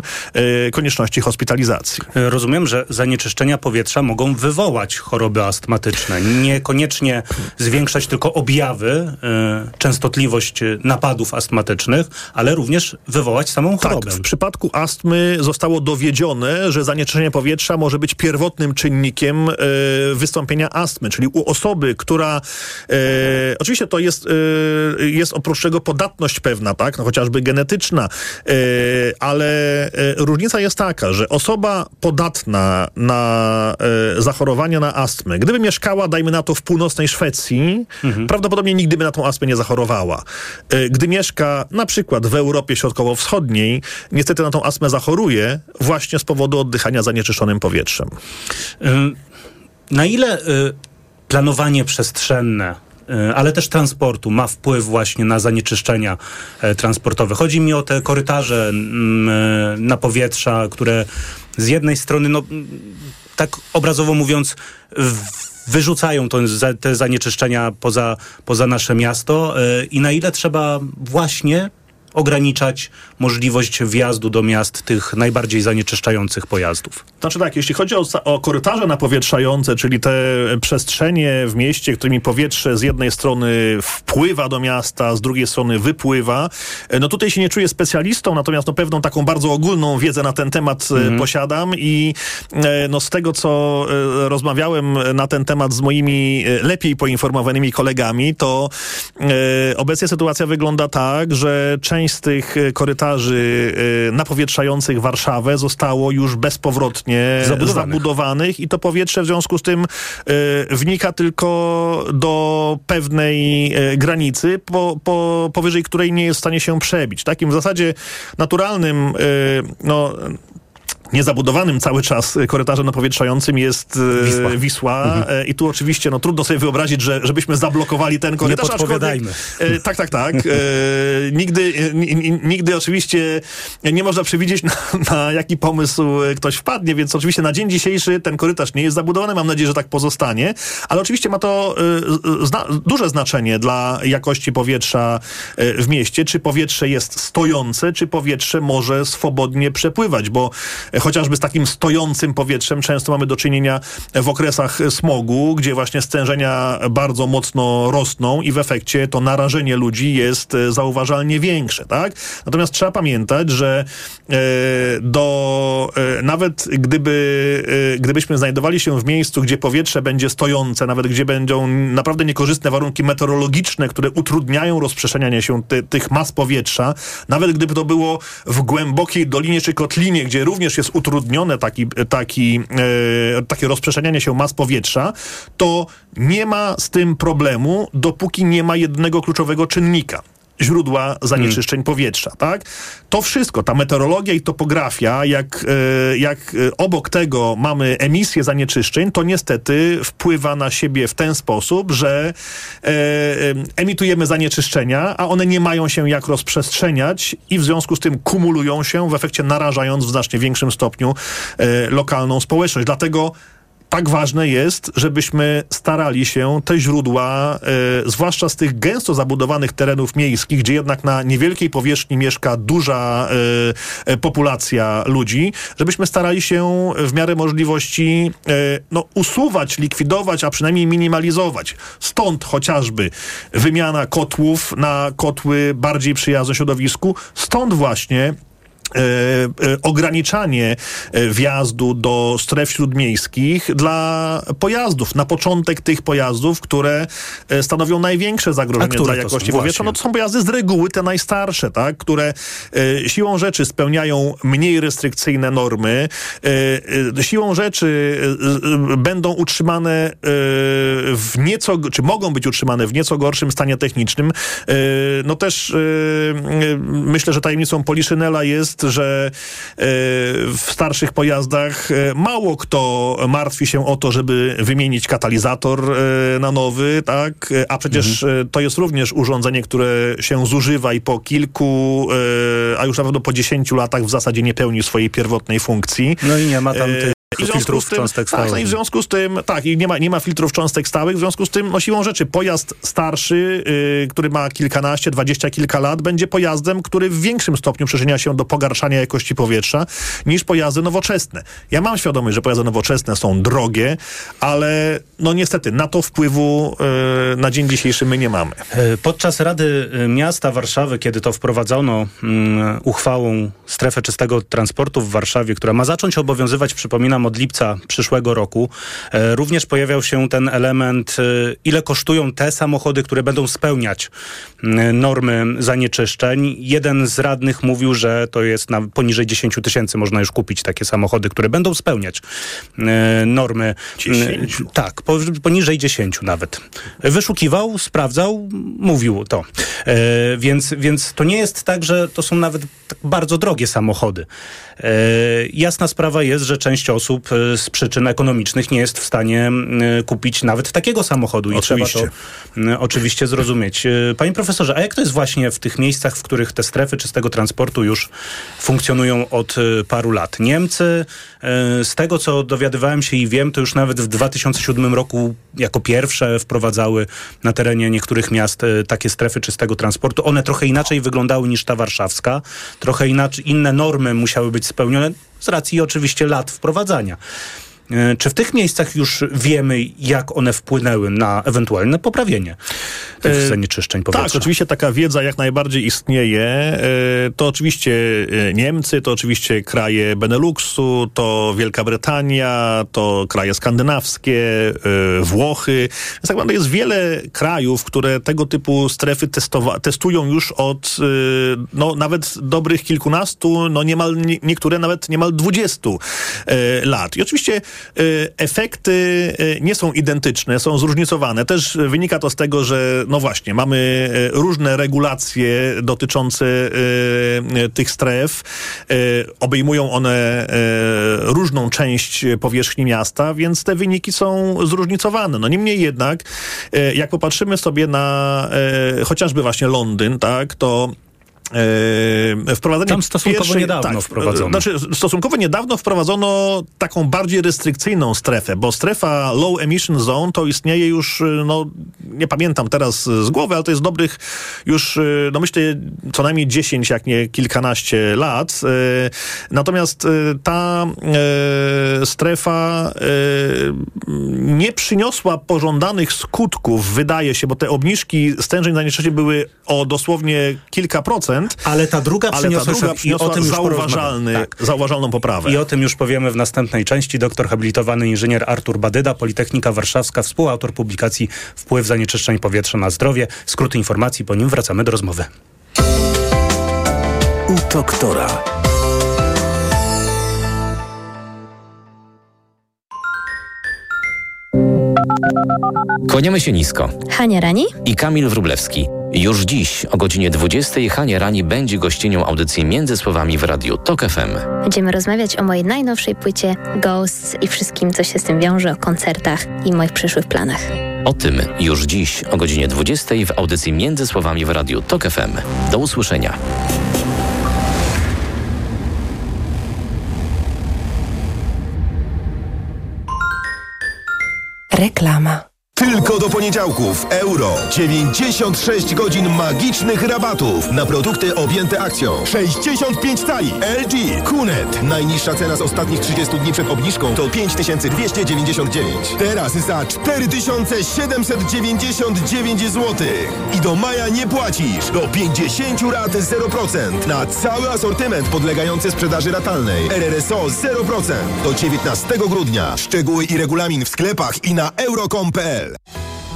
konieczności hospitalizacji. Rozumiem, że zanieczyszczenia powietrza mogą wywołać choroby astmatyczne. Niekoniecznie zwiększać tylko objawy, częstotliwość napadów astmatycznych, ale również wywołać samą chorobę. Tak, w przypadku astmy zostało dowiedzione, że zanieczyszczenie powietrza może być pierwotnym czynnikiem e, wystąpienia astmy, czyli u osoby, która e, oczywiście to jest, e, jest oprócz tego podatność pewna, tak, no, chociażby genetyczna, ale różnica jest taka, że osoba podatna na zachorowania na astmę, gdyby mieszkała, dajmy na to, w północnej Szwecji, prawdopodobnie nigdy by na tą astmę nie zachorowała. Gdy mieszka na przykład w Europie Środkowo-Wschodniej, niestety na tą astmę zachoruje właśnie z powodu oddychania zanieczyszczonym powietrzem. Ym, Na ile y, planowanie przestrzenne, y, ale też transportu ma wpływ właśnie na zanieczyszczenia e, transportowe? Chodzi mi o te korytarze na powietrza, które z jednej strony, no, tak obrazowo mówiąc, wyrzucają to, te zanieczyszczenia poza, poza nasze miasto i na ile trzeba właśnie ograniczać możliwość wjazdu do miast tych najbardziej zanieczyszczających pojazdów. Znaczy tak, jeśli chodzi o, o korytarze napowietrzające, czyli te przestrzenie w mieście, którymi powietrze z jednej strony wpływa do miasta, z drugiej strony wypływa, e, no tutaj się nie czuję specjalistą, natomiast no pewną taką bardzo ogólną wiedzę na ten temat e, posiadam i e, no z tego, co rozmawiałem na ten temat z moimi lepiej poinformowanymi kolegami, to obecnie sytuacja wygląda tak, że część z tych korytarzy e, napowietrzających Warszawę zostało już bezpowrotnie Zabudowanych. zabudowanych i to powietrze w związku z tym e, wnika tylko do pewnej e, granicy, po, po, powyżej której nie jest w stanie się przebić. Takim w zasadzie naturalnym, e, no niezabudowanym cały czas korytarzem napowietrzającym jest e, Wisła. Wisła, E, i tu oczywiście no, trudno sobie wyobrazić, że, żebyśmy zablokowali ten korytarz. aczkolwiek- podpowiadajmy. E, tak, tak, tak. Nigdy, ni- ni- nigdy oczywiście nie można przewidzieć, na, na jaki pomysł ktoś wpadnie, więc oczywiście na dzień dzisiejszy ten korytarz nie jest zabudowany. Mam nadzieję, że tak pozostanie, ale oczywiście ma to zna, duże znaczenie dla jakości powietrza w mieście. Czy powietrze jest stojące, czy powietrze może swobodnie przepływać, bo chociażby z takim stojącym powietrzem często mamy do czynienia w okresach smogu, gdzie właśnie stężenia bardzo mocno rosną i w efekcie to narażenie ludzi jest e, zauważalnie większe, tak? Natomiast trzeba pamiętać, że e, do e, nawet gdyby, gdybyśmy znajdowali się w miejscu, gdzie powietrze będzie stojące, nawet gdzie będą naprawdę niekorzystne warunki meteorologiczne, które utrudniają rozprzestrzenianie się ty, tych mas powietrza, nawet gdyby to było w głębokiej dolinie czy kotlinie, gdzie również jest utrudnione taki, taki, e, takie rozprzestrzenianie się mas powietrza, to nie ma z tym problemu, dopóki nie ma jednego kluczowego czynnika źródła zanieczyszczeń powietrza, tak? To wszystko, ta meteorologia i topografia, jak, e, jak e, obok tego mamy emisję zanieczyszczeń, to niestety wpływa na siebie w ten sposób, że e, e, emitujemy zanieczyszczenia, a one nie mają się jak rozprzestrzeniać i w związku z tym kumulują się, w efekcie narażając w znacznie większym stopniu e, lokalną społeczność. Dlatego tak ważne jest, żebyśmy starali się te źródła, e, zwłaszcza z tych gęsto zabudowanych terenów miejskich, gdzie jednak na niewielkiej powierzchni mieszka duża e, populacja ludzi, żebyśmy starali się w miarę możliwości e, no, usuwać, likwidować, a przynajmniej minimalizować. Stąd chociażby wymiana kotłów na kotły bardziej przyjazne środowisku, stąd właśnie ograniczanie e, wjazdu do stref śródmiejskich dla pojazdów. Na początek tych pojazdów, które e, stanowią największe zagrożenie dla jakości powietrza. No to są pojazdy z reguły te najstarsze, tak? które e, siłą rzeczy spełniają mniej restrykcyjne normy. E, e, siłą rzeczy e, e, będą utrzymane e, w nieco, czy mogą być utrzymane w nieco gorszym stanie technicznym. E, no też e, e, myślę, że tajemnicą Poliszynela jest, że e, w starszych pojazdach e, mało kto martwi się o to, żeby wymienić katalizator e, na nowy, tak? A przecież e, to jest również urządzenie, które się zużywa i po kilku, a już na pewno po dziesięciu latach w zasadzie nie pełni swojej pierwotnej funkcji. No i nie ma tam I w związku filtrów z tym, tak, no i w związku z tym, tak, i nie ma, nie ma filtrów cząstek stałych, w związku z tym, no siłą rzeczy, pojazd starszy, yy, który ma kilkanaście, dwadzieścia kilka lat, będzie pojazdem, który w większym stopniu przyczynia się do pogarszania jakości powietrza niż pojazdy nowoczesne. Ja mam świadomość, że pojazdy nowoczesne są drogie, ale no niestety na to wpływu yy, na dzień dzisiejszy my nie mamy. E, Podczas Rady e, Miasta Warszawy, kiedy to wprowadzono mm, uchwałą strefę czystego transportu w Warszawie, która ma zacząć obowiązywać, przypominam, od lipca przyszłego roku, e, również pojawiał się ten element, e, ile kosztują te samochody, które będą spełniać mm, normy zanieczyszczeń. Jeden z radnych mówił, że to jest na poniżej 10 tysięcy można już kupić takie samochody, które będą spełniać e, normy. 10? Tak, po, poniżej 10 nawet. Wyszukiwał, sprawdzał, mówił to. E, więc, więc to nie jest tak, że to są nawet tak bardzo drogie samochody. E, jasna sprawa jest, że część osób e, z przyczyn ekonomicznych nie jest w stanie e, kupić nawet takiego samochodu i Oczywiście. trzeba to oczywiście zrozumieć. E, Panie profesorze, a jak to jest właśnie w tych miejscach, w których te strefy czystego transportu już funkcjonują od paru lat? Niemcy, z tego co dowiadywałem się i wiem, to już nawet w 2007 roku jako pierwsze wprowadzały na terenie niektórych miast takie strefy czystego transportu. One trochę inaczej wyglądały niż ta warszawska, trochę inaczej, inne normy musiały być spełnione z racji oczywiście lat wprowadzania. E, Czy w tych miejscach już wiemy, jak one wpłynęły na ewentualne poprawienie tych E, zanieczyszczeń powietrza? Tak, oczywiście taka wiedza jak najbardziej istnieje. E, To oczywiście Niemcy, to oczywiście kraje Beneluxu, to Wielka Brytania, to kraje skandynawskie, Włochy. Więc tak naprawdę jest wiele krajów, które tego typu strefy testowa- testują już od no, nawet dobrych kilkunastu, no niemal, nie, niektóre nawet niemal dwudziestu lat. I oczywiście efekty e, nie są identyczne, są zróżnicowane. Też wynika to z tego, że no właśnie, mamy e, różne regulacje dotyczące tych stref. Obejmują one różną część powierzchni miasta, więc te wyniki są zróżnicowane. No niemniej jednak, jak popatrzymy sobie na chociażby właśnie Londyn, tak, to e, wprowadzenie Tam stosunkowo pierwszej, niedawno tak, wprowadzono. Znaczy, stosunkowo niedawno wprowadzono taką bardziej restrykcyjną strefę, bo strefa low emission zone to istnieje już, y, no nie pamiętam teraz z głowy, ale to jest dobrych już, y, no myślę, co najmniej 10, jak nie kilkanaście lat. Y, Natomiast ta strefa nie przyniosła pożądanych skutków, wydaje się, bo te obniżki stężeń zanieczyszczeń były o dosłownie kilka procent. Ale ta druga ale ta przyniosła, druga i o przyniosła tym już zauważalny, porozmawiamy. Tak. zauważalną poprawę. I o tym już powiemy w następnej części. Doktor habilitowany inżynier Artur Badyda, Politechnika Warszawska, współautor publikacji Wpływ zanieczyszczeń powietrza na zdrowie. Skrót informacji, po nim wracamy do rozmowy. U doktora. Kłaniamy się nisko. Hania Rani? I Kamil Wrublewski. Już dziś o godzinie 20 Hania Rani będzie gościnią audycji Między Słowami w Radiu TOK FM. Będziemy rozmawiać o mojej najnowszej płycie Ghosts i wszystkim, co się z tym wiąże, o koncertach i moich przyszłych planach. O tym już dziś o godzinie 20 w audycji Między Słowami w Radiu TOK FM. Do usłyszenia. Reklama. Tylko do poniedziałków euro 96 godzin magicznych rabatów na produkty objęte akcją. 65 cali LG Kunet. Najniższa cena z ostatnich 30 dni przed obniżką to 5299. Teraz za 4799 zł. I do maja nie płacisz. Do 50 rat 0% na cały asortyment podlegający sprzedaży ratalnej. RRSO 0% do 19 grudnia. Szczegóły i regulamin w sklepach i na euro.com.pl.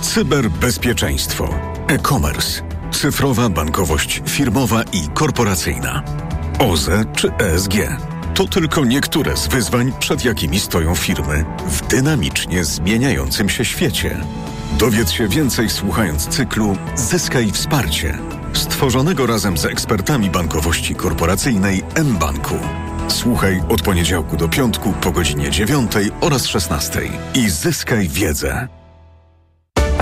Cyberbezpieczeństwo, e-commerce, cyfrowa bankowość firmowa i korporacyjna, OZE czy ESG. To tylko niektóre z wyzwań, przed jakimi stoją firmy w dynamicznie zmieniającym się świecie. Dowiedz się więcej słuchając cyklu Zyskaj wsparcie, stworzonego razem z ekspertami bankowości korporacyjnej mBanku. Słuchaj od poniedziałku do piątku po godzinie 9 oraz 16 i zyskaj wiedzę.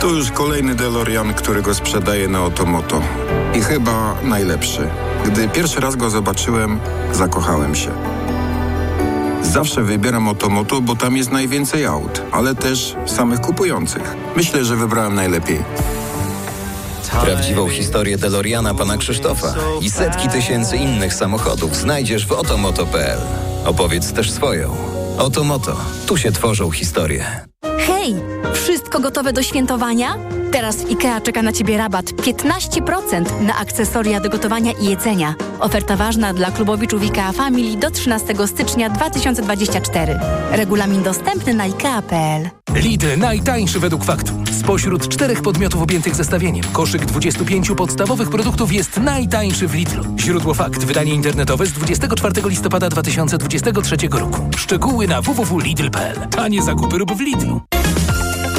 To już kolejny DeLorean, który go sprzedaje na Otomoto. I chyba najlepszy. Gdy pierwszy raz go zobaczyłem, zakochałem się. Zawsze wybieram Otomoto, bo tam jest najwięcej aut, ale też samych kupujących. Myślę, że wybrałem najlepiej. Prawdziwą historię DeLoreana pana Krzysztofa i setki tysięcy innych samochodów znajdziesz w otomoto.pl. Opowiedz też swoją. Otomoto. Tu się tworzą historie. Hej! Wszystko gotowe do świętowania? Teraz w IKEA czeka na Ciebie rabat 15% na akcesoria do gotowania i jedzenia. Oferta ważna dla klubowiczów IKEA Family do 13 stycznia 2024. Regulamin dostępny na IKEA.pl. Lidl najtańszy według faktu. Spośród czterech podmiotów objętych zestawieniem, koszyk 25 podstawowych produktów jest najtańszy w Lidlu. Źródło fakt, wydanie internetowe z 24 listopada 2023 roku. Szczegóły na www.lidl.pl. Tanie zakupy rób w Lidlu.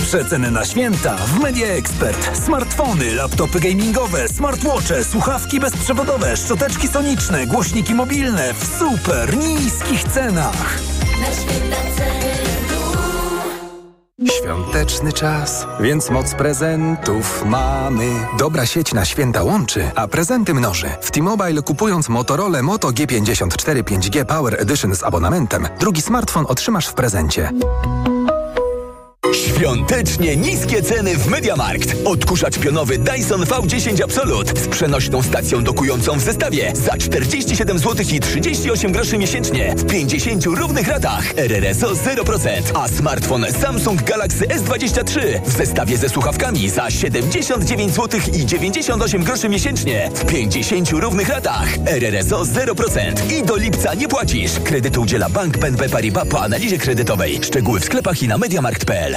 Przeceny na święta w Media Expert. Smartfony, laptopy gamingowe, smartwatche, słuchawki bezprzewodowe, szczoteczki soniczne, głośniki mobilne w super niskich cenach. Świąteczny czas, więc moc prezentów mamy. Dobra sieć na święta łączy, a prezenty mnoży. W T-Mobile kupując Motorola Moto G54 5G Power Edition z abonamentem, drugi smartfon otrzymasz w prezencie. Świątecznie niskie ceny w Mediamarkt. Odkurzacz pionowy Dyson V10 Absolute z przenośną stacją dokującą w zestawie za 47 zł i 38 groszy miesięcznie w 50 równych ratach. RRSO 0%, a smartfon Samsung Galaxy S23 w zestawie ze słuchawkami za 79 zł i 98 groszy miesięcznie w 50 równych ratach. RRSO 0% i do lipca nie płacisz. Kredytu udziela Bank BNP Paribas po analizie kredytowej. Szczegóły w sklepach i na mediamarkt.pl.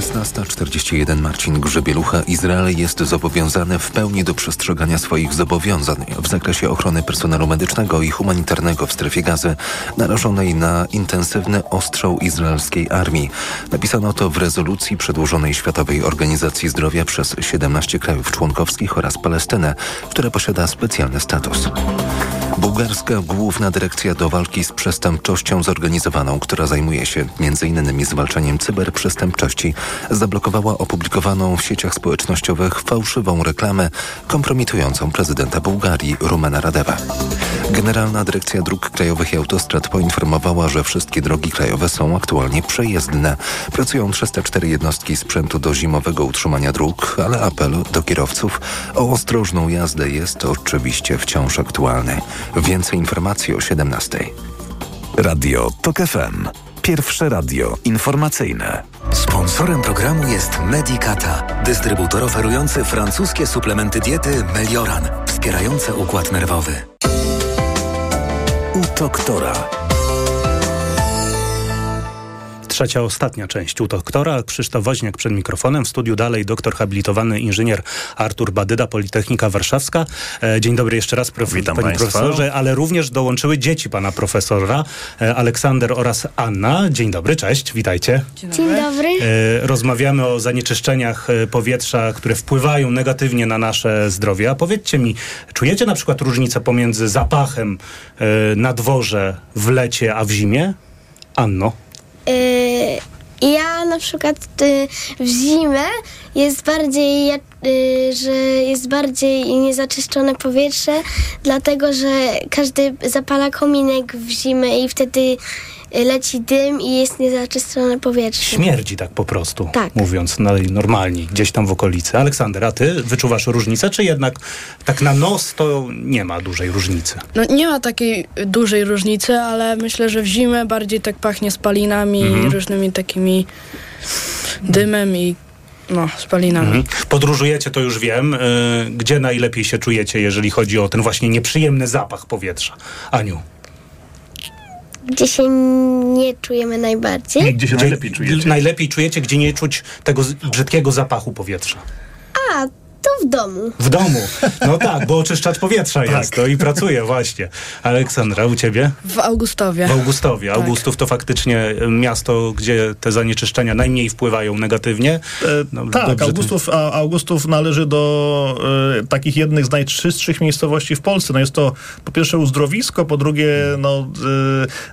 16.41 Marcin Grzebielucha. Izrael jest zobowiązany w pełni do przestrzegania swoich zobowiązań w zakresie ochrony personelu medycznego i humanitarnego w strefie gazy, narażonej na intensywny ostrzał izraelskiej armii. Napisano to w rezolucji przedłożonej Światowej Organizacji Zdrowia przez 17 krajów członkowskich oraz Palestynę, która posiada specjalny status. Bułgarska Główna Dyrekcja do Walki z Przestępczością Zorganizowaną, która zajmuje się m.in. zwalczaniem cyberprzestępczości, zablokowała opublikowaną w sieciach społecznościowych fałszywą reklamę kompromitującą prezydenta Bułgarii Rumena Radewa. Generalna Dyrekcja Dróg Krajowych i Autostrad poinformowała, że wszystkie drogi krajowe są aktualnie przejezdne. Pracują 304 jednostki sprzętu do zimowego utrzymania dróg, ale apel do kierowców o ostrożną jazdę jest oczywiście wciąż aktualny. Więcej informacji o 17. Radio TOK FM. Pierwsze radio informacyjne. Sponsorem programu jest Medicata, dystrybutor oferujący francuskie suplementy diety Melioran, wspierające układ nerwowy. U doktora. Trzecia, ostatnia część u doktora. Krzysztof Woźniak przed mikrofonem. W studiu dalej doktor habilitowany inżynier Artur Badyda, Politechnika Warszawska. E, dzień dobry jeszcze raz, prof. Witam panie państwa. profesorze, ale również dołączyły dzieci pana profesora, e, Aleksander oraz Anna. Dzień dobry, cześć, witajcie. Dzień dobry. E, Rozmawiamy o zanieczyszczeniach powietrza, które wpływają negatywnie na nasze zdrowie. A powiedzcie mi, czujecie na przykład różnicę pomiędzy zapachem na dworze w lecie, a w zimie? Anno. Y, Ja na przykład y, w zimę jest bardziej, y, że jest bardziej niezaczyszczone powietrze, dlatego że każdy zapala kominek w zimę i wtedy leci dym i jest niezaczyszczone powietrze. Śmierdzi tak po prostu, Tak. mówiąc normalnie, gdzieś tam w okolicy. Aleksander, a ty wyczuwasz różnicę, czy jednak tak na nos to nie ma dużej różnicy? No nie ma takiej dużej różnicy, ale myślę, że w zimę bardziej tak pachnie spalinami Mhm. i różnymi takimi dymem i no, spalinami. Mhm. Podróżujecie, to już wiem. Y, gdzie najlepiej się czujecie, jeżeli chodzi o ten właśnie nieprzyjemny zapach powietrza? Aniu. Gdzie się nie czujemy najbardziej. Gdzie się najlepiej czujecie? Najlepiej czujecie, gdzie nie czuć tego brzydkiego zapachu powietrza. A, to w domu. W domu. No tak, bo oczyszczacz powietrza jest to i pracuje właśnie. Aleksandra, u ciebie? W Augustowie. W Augustowie. Tak. Augustów to faktycznie miasto, gdzie te zanieczyszczenia najmniej wpływają negatywnie. No, Tak, dobrze, Augustów, a Augustów należy do e, takich jednych z najczystszych miejscowości w Polsce. No jest to po pierwsze uzdrowisko, po drugie no,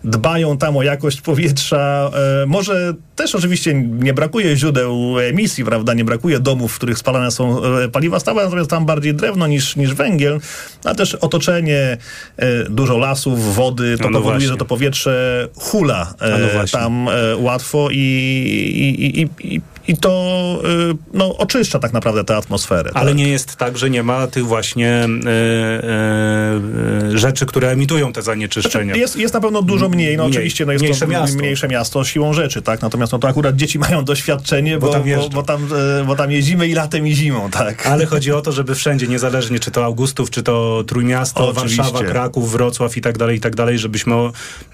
e, dbają tam o jakość powietrza. E, może też oczywiście nie brakuje źródeł emisji, prawda? Nie brakuje domów, w których spalane są e, paliwa stałe, natomiast tam bardziej drewno niż, niż węgiel, a też otoczenie, e, dużo lasów, wody, to No, no powoduje, właśnie. że to powietrze hula e, no tam e, łatwo i, i, i, i, i to e, no, oczyszcza tak naprawdę tę atmosferę. Ale tak? nie jest tak, że nie ma tych właśnie e, e, rzeczy, które emitują te zanieczyszczenia. Znaczy, Jest, jest na pewno dużo mniej, no Mniej. oczywiście no jest Mniejsze to miasto. mniejsze miasto siłą rzeczy, tak? Natomiast no to akurat dzieci mają doświadczenie, Bo bo, tam bo, bo, tam, e, bo tam jeździmy i latem i zimą, tak? Ale chodzi o to, żeby wszędzie, niezależnie czy to Augustów, czy to Trójmiasto, Oczywiście. Warszawa, Kraków, Wrocław i tak dalej, i tak dalej, żebyśmy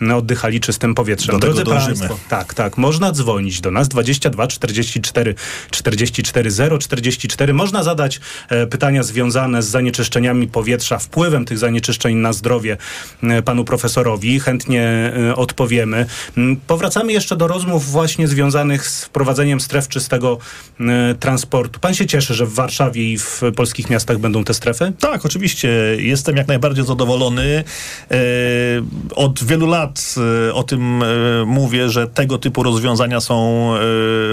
no, oddychali czystym powietrzem. Do Drodzy. Państwo, tak, tak, można dzwonić do nas 22 44 44 0 44. Można zadać e, pytania związane z zanieczyszczeniami powietrza, wpływem tych zanieczyszczeń na zdrowie e, panu profesorowi. Chętnie e, odpowiemy. Mm, Powracamy jeszcze do rozmów właśnie związanych z wprowadzeniem stref czystego transportu. Pan się cieszy, że w Warszawie i w polskich miastach będą te strefy? Tak, oczywiście. Jestem jak najbardziej zadowolony. Od wielu lat o tym mówię, że tego typu rozwiązania są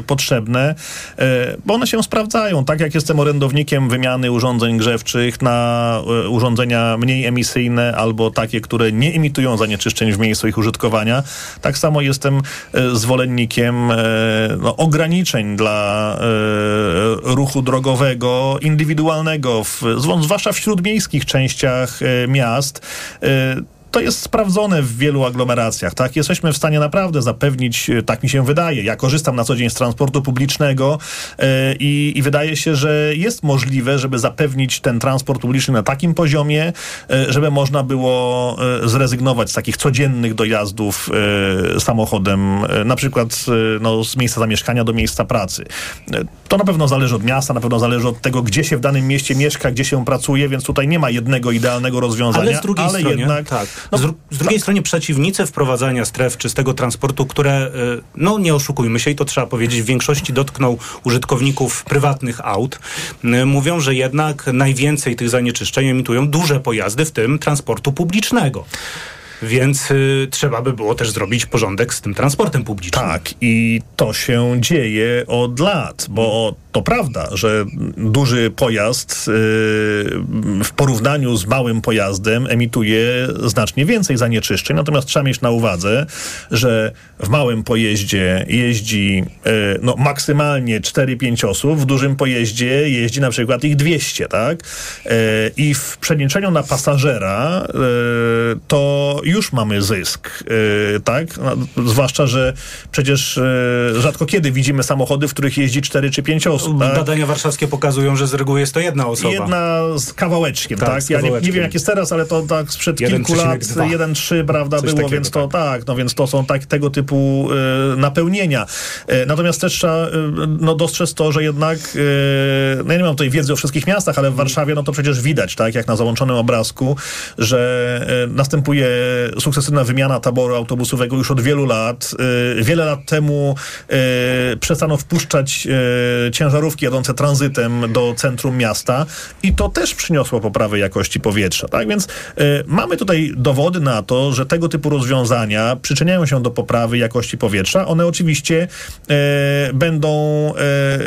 potrzebne, e, bo one się sprawdzają. Tak jak jestem orędownikiem wymiany urządzeń grzewczych na e, urządzenia mniej emisyjne albo takie, które nie emitują zanieczyszczeń w miejscu ich użytkowania, tak samo jestem e, zwolennikiem no, ograniczeń dla ruchu drogowego, indywidualnego, w, zw- zwłaszcza w śródmiejskich częściach miast. To jest sprawdzone w wielu aglomeracjach, tak? Jesteśmy w stanie naprawdę zapewnić, e, tak mi się wydaje. Ja korzystam na co dzień z transportu publicznego e, i, i wydaje się, że jest możliwe, żeby zapewnić ten transport publiczny na takim poziomie, e, żeby można było e, zrezygnować z takich codziennych dojazdów samochodem, na przykład no, z miejsca zamieszkania do miejsca pracy. To na pewno zależy od miasta, na pewno zależy od tego, gdzie się w danym mieście mieszka, gdzie się pracuje, więc tutaj nie ma jednego idealnego rozwiązania, Ale z drugiej ale stronie, jednak tak. Z, dru- z drugiej strony przeciwnicy wprowadzania stref czystego transportu, które, y, no nie oszukujmy się i to trzeba powiedzieć, w większości dotkną użytkowników prywatnych aut, y, mówią, że jednak najwięcej tych zanieczyszczeń emitują duże pojazdy, w tym transportu publicznego. Więc y, trzeba by było też zrobić porządek z tym transportem publicznym. Tak, i to się dzieje od lat, bo to prawda, że duży pojazd yy, w porównaniu z małym pojazdem emituje znacznie więcej zanieczyszczeń, natomiast trzeba mieć na uwadze, że w małym pojeździe jeździ yy, no, maksymalnie 4-5 osób, w dużym pojeździe jeździ na przykład ich 200, tak? Yy, I w przeliczeniu na pasażera yy, to już mamy zysk, yy, tak? No, zwłaszcza, że przecież yy, rzadko kiedy widzimy samochody, w których jeździ 4 czy 5 osób. Tak? Badania warszawskie pokazują, że z reguły jest to jedna osoba. Jedna z kawałeczkiem, Tak, tak? z Ja nie, nie kawałeczkiem. wiem, jak jest teraz, ale to tak sprzed kilku lat 1,2. 1,3, prawda, Coś było, więc to tak, no więc to są tak, tego typu e, napełnienia. E, natomiast też trzeba e, no, dostrzec to, że jednak, no ja nie mam tutaj wiedzy o wszystkich miastach, ale w Warszawie, no to przecież widać, tak, jak na załączonym obrazku, że następuje sukcesywna wymiana taboru autobusowego już od wielu lat. Wiele lat temu przestano wpuszczać ciężarówki ciężarówki jadące tranzytem do centrum miasta i to też przyniosło poprawę jakości powietrza. Tak więc e, mamy tutaj dowody na to, że tego typu rozwiązania przyczyniają się do poprawy jakości powietrza. One oczywiście e, będą e,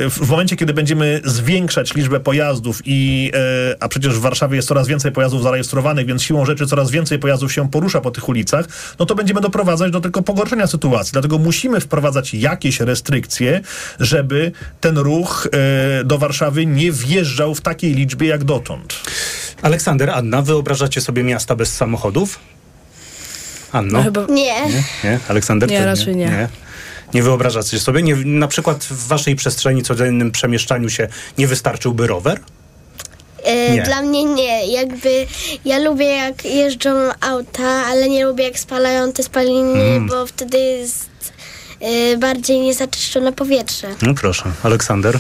w, momencie, kiedy będziemy zwiększać liczbę pojazdów i e, a przecież w Warszawie jest coraz więcej pojazdów zarejestrowanych, więc siłą rzeczy coraz więcej pojazdów się porusza po tych ulicach, no to będziemy doprowadzać do tylko pogorszenia sytuacji. Dlatego musimy wprowadzać jakieś restrykcje, żeby ten ruch e, do Warszawy nie wjeżdżał w takiej liczbie jak dotąd. Aleksander, Anna, wyobrażacie sobie miasta bez samochodów? Anno? No chyba- Nie. Nie? nie? Aleksander? Nie, raczej nie. nie. Nie wyobrażacie sobie? Nie, na przykład w waszej przestrzeni, codziennym przemieszczaniu się nie wystarczyłby rower? E, Nie. Dla mnie nie. Jakby ja lubię jak jeżdżą auta, ale nie lubię jak spalają te spaliny, Mm. bo wtedy jest bardziej niezaczyszczone powietrze. No proszę, Aleksander.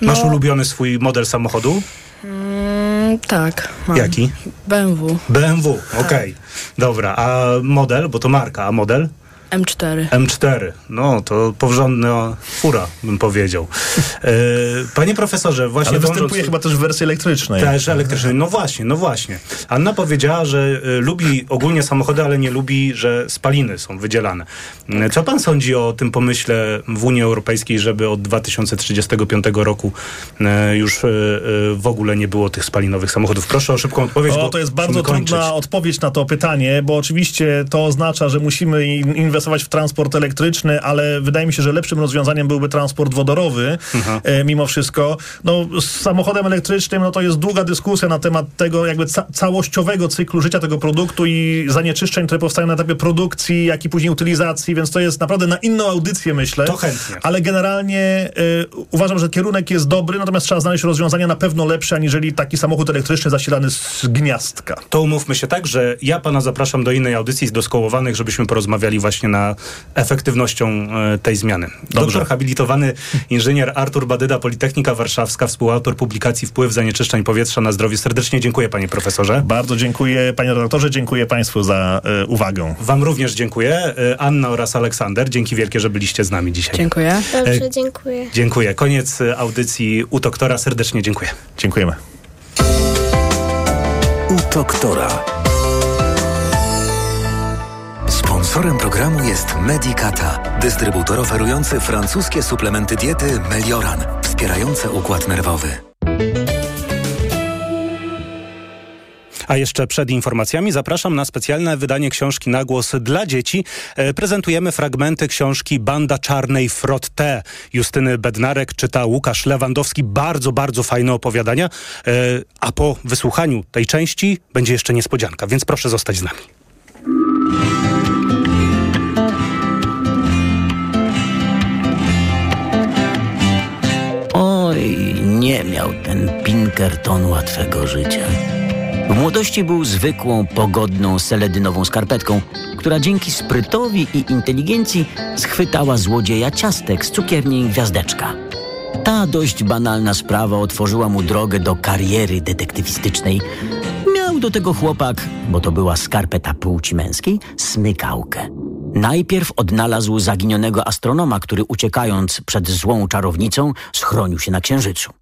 Masz No. ulubiony swój model samochodu? Mm, tak. Mam. Jaki? BMW BMW, okej. Dobra, a model, bo to marka, a model? M4. M4. No, to porządna fura, bym powiedział. E, panie profesorze, właśnie Ale występuje chyba też w wersji elektrycznej. Też elektrycznej. No właśnie, no właśnie. Anna powiedziała, że y, lubi ogólnie samochody, ale nie lubi, że spaliny są wydzielane. Y, Co pan sądzi o tym pomyśle w Unii Europejskiej, żeby od 2035 roku już w ogóle nie było tych spalinowych samochodów? Proszę o szybką odpowiedź. O, bo to jest bardzo trudna odpowiedź na to pytanie, bo oczywiście to oznacza, że musimy in- w transport elektryczny, ale wydaje mi się, że lepszym rozwiązaniem byłby transport wodorowy e, mimo wszystko. No, z samochodem elektrycznym no, to jest długa dyskusja na temat tego jakby ca- całościowego cyklu życia tego produktu i zanieczyszczeń, które powstają na etapie produkcji, jak i później utylizacji, więc to jest naprawdę na inną audycję, myślę. To chętnie. Ale generalnie e, uważam, że kierunek jest dobry, natomiast trzeba znaleźć rozwiązania na pewno lepsze, aniżeli taki samochód elektryczny zasilany z gniazdka. To umówmy się tak, że ja pana zapraszam do innej audycji z doskołowanych, żebyśmy porozmawiali właśnie na efektywnością e, tej zmiany. Doktor habilitowany inżynier Artur Badyda, Politechnika Warszawska, współautor publikacji Wpływ zanieczyszczeń powietrza na zdrowie. Serdecznie dziękuję panie profesorze. Bardzo dziękuję panie redaktorze, dziękuję państwu za e, uwagę. Wam również dziękuję. E, Anna oraz Aleksander, dzięki wielkie, że byliście z nami dzisiaj. Dziękuję. Dobrze, dziękuję. Dziękuję. Koniec audycji u doktora. Serdecznie dziękuję. Dziękujemy. U doktora. Sponsorem programu jest Medicata, dystrybutor oferujący francuskie suplementy diety Melioran, wspierające układ nerwowy. A jeszcze przed informacjami zapraszam na specjalne wydanie książki na głos dla dzieci. E, prezentujemy fragmenty książki Banda Czarnej Frotte. Justyny Bednarek czyta Łukasz Lewandowski. Bardzo, bardzo fajne opowiadania. E, a po wysłuchaniu tej części będzie jeszcze niespodzianka, więc proszę zostać z nami. Oj, nie miał ten Pinkerton łatwego życia. W młodości był zwykłą, pogodną, seledynową skarpetką, która dzięki sprytowi i inteligencji schwytała złodzieja ciastek z cukierni Gwiazdeczka. Ta dość banalna sprawa otworzyła mu drogę do kariery detektywistycznej. Miał do tego chłopak, bo to była skarpeta płci męskiej, smykałkę. Najpierw odnalazł zaginionego astronoma, który uciekając przed złą czarownicą schronił się na Księżycu.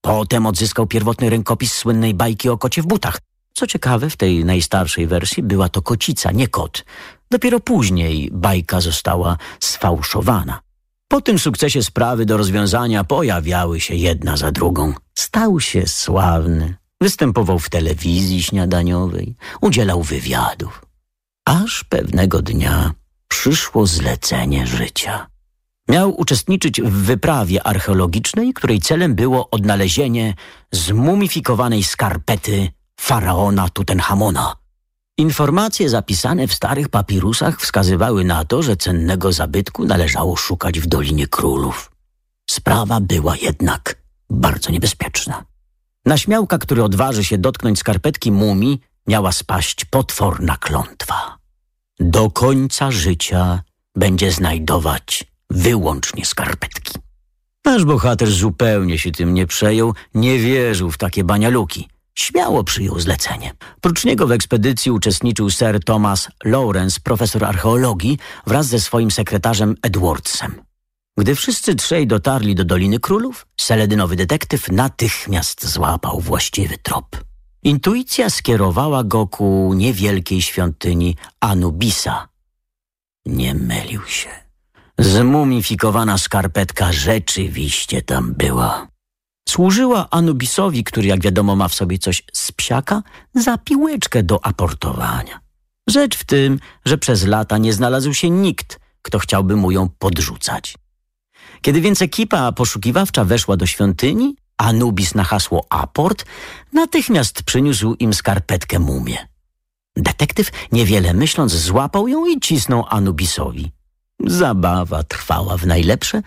Potem odzyskał pierwotny rękopis słynnej bajki o kocie w butach. Co ciekawe, w tej najstarszej wersji była to kocica, nie kot. Dopiero później bajka została sfałszowana. Po tym sukcesie sprawy do rozwiązania pojawiały się jedna za drugą. Stał się sławny. Występował w telewizji śniadaniowej, udzielał wywiadów. Aż pewnego dnia przyszło zlecenie życia. Miał uczestniczyć w wyprawie archeologicznej, której celem było odnalezienie zmumifikowanej skarpety faraona Tutenchamona. Informacje zapisane w starych papirusach wskazywały na to, że cennego zabytku należało szukać w Dolinie Królów. Sprawa była jednak bardzo niebezpieczna. Na śmiałka, który odważy się dotknąć skarpetki mumii, miała spaść potworna klątwa. Do końca życia będzie znajdować wyłącznie skarpetki. Nasz bohater zupełnie się tym nie przejął, nie wierzył w takie banialuki. Śmiało przyjął zlecenie. Prócz niego w ekspedycji uczestniczył Sir Thomas Lawrence, profesor archeologii, wraz ze swoim sekretarzem Edwardsem. Gdy wszyscy trzej dotarli do Doliny Królów, seledynowy detektyw natychmiast złapał właściwy trop. Intuicja skierowała go ku niewielkiej świątyni Anubisa. Nie mylił się. Zmumifikowana skarpetka rzeczywiście tam była. Służyła Anubisowi, który jak wiadomo ma w sobie coś z psiaka, za piłeczkę do aportowania. Rzecz w tym, że przez lata nie znalazł się nikt, kto chciałby mu ją podrzucać. Kiedy więc ekipa poszukiwawcza weszła do świątyni, Anubis na hasło aport natychmiast przyniósł im skarpetkę mumię. Detektyw, niewiele myśląc, złapał ją i cisnął Anubisowi. Zabawa trwała w najlepsze,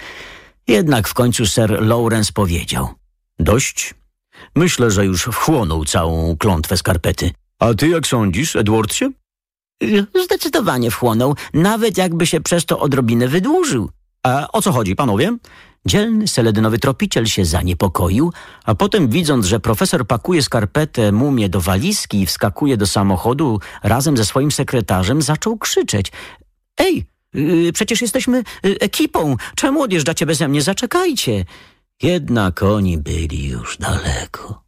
jednak w końcu Sir Lawrence powiedział – Dość. Myślę, że już wchłonął całą klątwę skarpety. A ty jak sądzisz, Edwardsie? Zdecydowanie wchłonął, nawet jakby się przez to odrobinę wydłużył. O co chodzi, panowie? Dzielny seledynowy tropiciel się zaniepokoił, a potem widząc, że profesor pakuje skarpetę mumię do walizki i wskakuje do samochodu razem ze swoim sekretarzem, zaczął krzyczeć. Ej, yy, przecież jesteśmy yy, ekipą. Czemu odjeżdżacie beze mnie? Zaczekajcie. Jednak oni byli już daleko.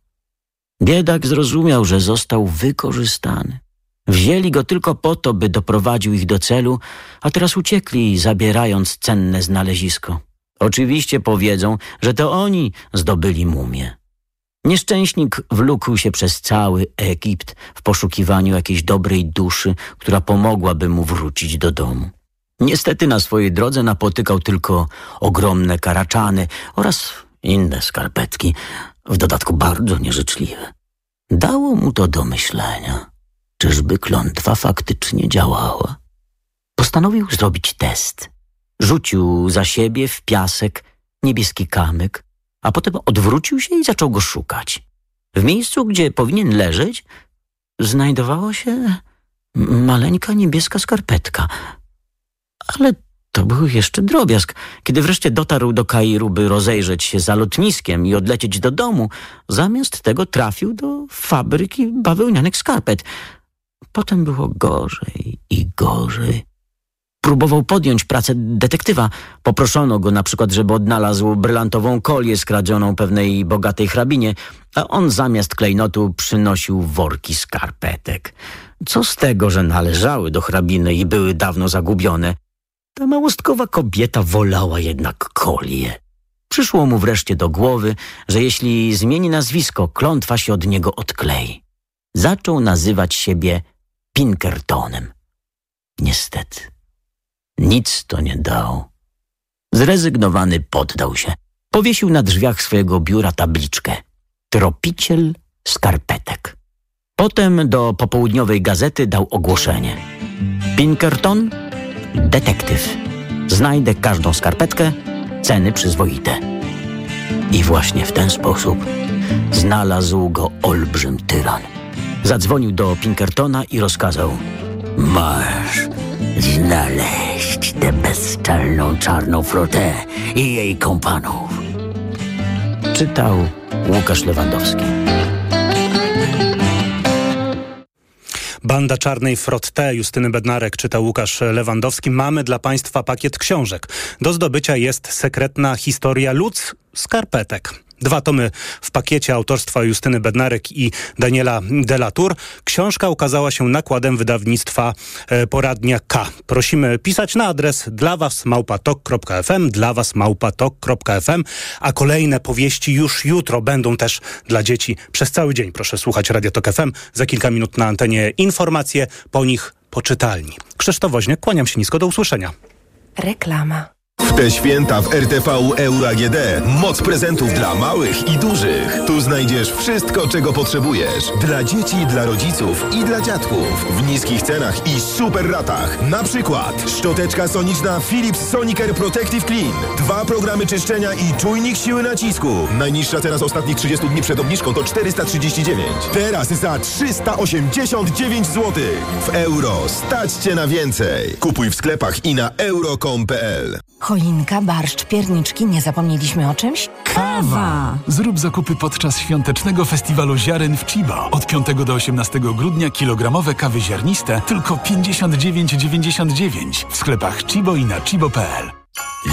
Biedak zrozumiał, że został wykorzystany. Wzięli go tylko po to, by doprowadził ich do celu, a teraz uciekli, zabierając cenne znalezisko. Oczywiście powiedzą, że to oni zdobyli mumię. Nieszczęśnik wlókł się przez cały Egipt w poszukiwaniu jakiejś dobrej duszy, która pomogłaby mu wrócić do domu. Niestety na swojej drodze napotykał tylko ogromne karaczany oraz inne skarpetki, w dodatku bardzo nieżyczliwe. Dało mu to do myślenia. Czyżby klątwa faktycznie działała? Postanowił zrobić test. Rzucił za siebie w piasek niebieski kamyk, a potem odwrócił się i zaczął go szukać. W miejscu, gdzie powinien leżeć, znajdowała się maleńka niebieska skarpetka. Ale to był jeszcze drobiazg. Kiedy wreszcie dotarł do Kairu, by rozejrzeć się za lotniskiem i odlecieć do domu, zamiast tego trafił do fabryki bawełnianych skarpet. Potem było gorzej i gorzej. Próbował podjąć pracę detektywa. Poproszono go na przykład, żeby odnalazł brylantową kolię skradzioną pewnej bogatej hrabinie, a on zamiast klejnotu przynosił worki skarpetek. Co z tego, że należały do hrabiny i były dawno zagubione? Ta małostkowa kobieta wolała jednak kolię. Przyszło mu wreszcie do głowy, że jeśli zmieni nazwisko, klątwa się od niego odklei. Zaczął nazywać siebie Pinkertonem. Niestety, nic to nie dało. Zrezygnowany poddał się. Powiesił na drzwiach swojego biura tabliczkę. Tropiciel skarpetek. Potem do popołudniowej gazety dał ogłoszenie. Pinkerton detektyw. Znajdę każdą skarpetkę, ceny przyzwoite. I właśnie w ten sposób znalazł go olbrzym tyran. Zadzwonił do Pinkertona i rozkazał Masz znaleźć tę bezczelną czarną flotę i jej kompanów. Czytał Łukasz Lewandowski. Banda Czarnej Frotte Justyny Bednarek czyta Łukasz Lewandowski. Mamy dla Państwa pakiet książek. Do zdobycia jest sekretna historia ludz skarpetek. Dwa tomy w pakiecie autorstwa Justyny Bednarek i Daniela Delatour. Książka ukazała się nakładem wydawnictwa e, Poradnia K. Prosimy pisać na adres dla was małpatok.fm, dla was małpatok.fm, a kolejne powieści już jutro będą też dla dzieci przez cały dzień. Proszę słuchać Radio Tok FM. Za kilka minut na antenie informacje, po nich poczytalni. Krzysztof Woźniak, kłaniam się nisko, do usłyszenia. Reklama. W te święta w RTV Euro AGD moc prezentów dla małych i dużych. Tu znajdziesz wszystko, czego potrzebujesz. Dla dzieci, dla rodziców i dla dziadków. W niskich cenach i super ratach. Na przykład szczoteczka soniczna Philips Sonicare Protective Clean. Dwa programy czyszczenia i czujnik siły nacisku. Najniższa cena z ostatnich 30 dni przed obniżką to 439. Teraz za 389 zł. W euro stać Cię na więcej. Kupuj w sklepach i na euro.com.pl. Choinka, barszcz, pierniczki, nie zapomnieliśmy o czymś? Kawa! Zrób zakupy podczas świątecznego festiwalu ziaren w Chiba. Od 5 do 18 grudnia kilogramowe kawy ziarniste tylko 59,99 w sklepach Chibo i na chibo.pl.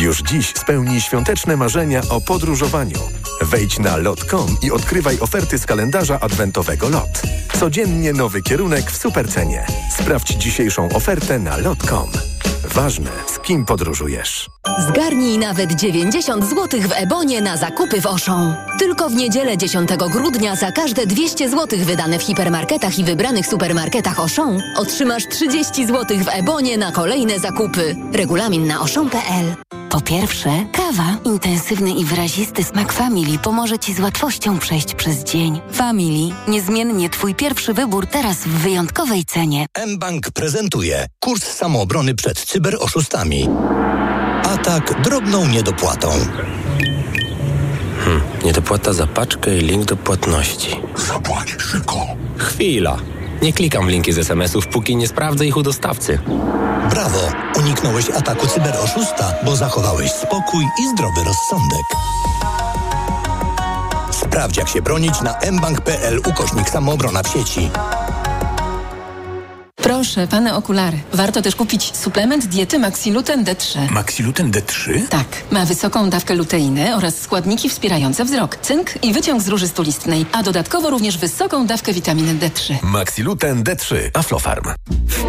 Już dziś spełnij świąteczne marzenia o podróżowaniu. Wejdź na lot.com i odkrywaj oferty z kalendarza adwentowego LOT. Codziennie nowy kierunek w supercenie. Sprawdź dzisiejszą ofertę na lot.com. Ważne, z kim podróżujesz. Zgarnij nawet 90 zł w Ebonie na zakupy w Auchan. Tylko w niedzielę 10 grudnia za każde 200 zł wydane w hipermarketach i wybranych supermarketach Auchan otrzymasz 30 zł w Ebonie na kolejne zakupy. Regulamin na auchan.pl Po pierwsze, kawa. Intensywny i wyrazisty smak Family pomoże Ci z łatwością przejść przez dzień. Family. Niezmiennie Twój pierwszy wybór teraz w wyjątkowej cenie. mBank prezentuje kurs samoobrony przed cyberoszustami. Atak drobną niedopłatą. Hmm, niedopłata za paczkę i link do płatności. Zapłać szybko. Chwila. Nie klikam w linki z SMS-ów, póki nie sprawdzę ich u dostawcy. Brawo! Uniknąłeś ataku cyberoszusta, bo zachowałeś spokój i zdrowy rozsądek. Sprawdź, jak się bronić na mbank.pl ukośnik samoobrona w sieci. Proszę, pane okulary. Warto też kupić suplement diety Maxiluten D3. Maxiluten D3? Tak. Ma wysoką dawkę luteiny oraz składniki wspierające wzrok, cynk i wyciąg z róży stulistnej, a dodatkowo również wysoką dawkę witaminy D3. Maxiluten D3 Aflofarm.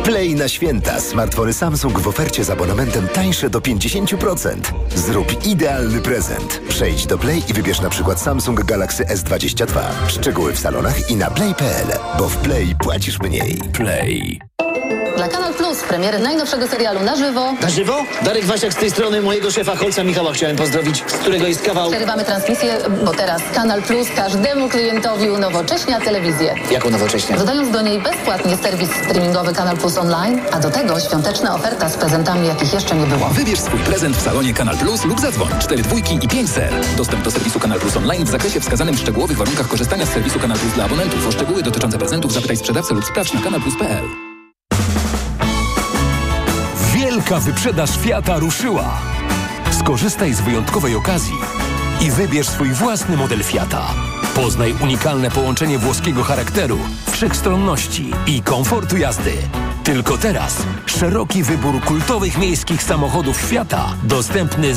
Play na święta. Smartfony Samsung w ofercie z abonamentem tańsze do 50%. Zrób idealny prezent. Przejdź do Play i wybierz na przykład Samsung Galaxy S22. Szczegóły w salonach i na play.pl, bo w Play płacisz mniej. Play. Plus premiery najnowszego serialu na żywo. Na żywo? Darek Wasiak z tej strony mojego szefa Holca Michała chciałem pozdrowić, z którego jest kawał... Przerywamy transmisję, bo teraz Kanal Plus każdemu klientowi unowocześnia telewizję. Jaką nowocześnie? Dodając do niej bezpłatnie serwis streamingowy Kanal Plus Online, a do tego świąteczna oferta z prezentami, jakich jeszcze nie było. Wybierz swój prezent w salonie Kanal Plus lub zadzwoń 4 dwójki i 5 ser. Dostęp do serwisu Kanal Plus Online w zakresie wskazanym w szczegółowych warunkach korzystania z serwisu Kanal Plus dla abonentów. O szczegóły dotyczące prezentów zapytaj sprzedawcę lub sprawdź na kanalplus.pl. Wielka wyprzedaż Fiata ruszyła. Skorzystaj z wyjątkowej okazji i wybierz swój własny model Fiata. Poznaj unikalne połączenie włoskiego charakteru, wszechstronności i komfortu jazdy. Tylko teraz szeroki wybór kultowych miejskich samochodów Fiata dostępny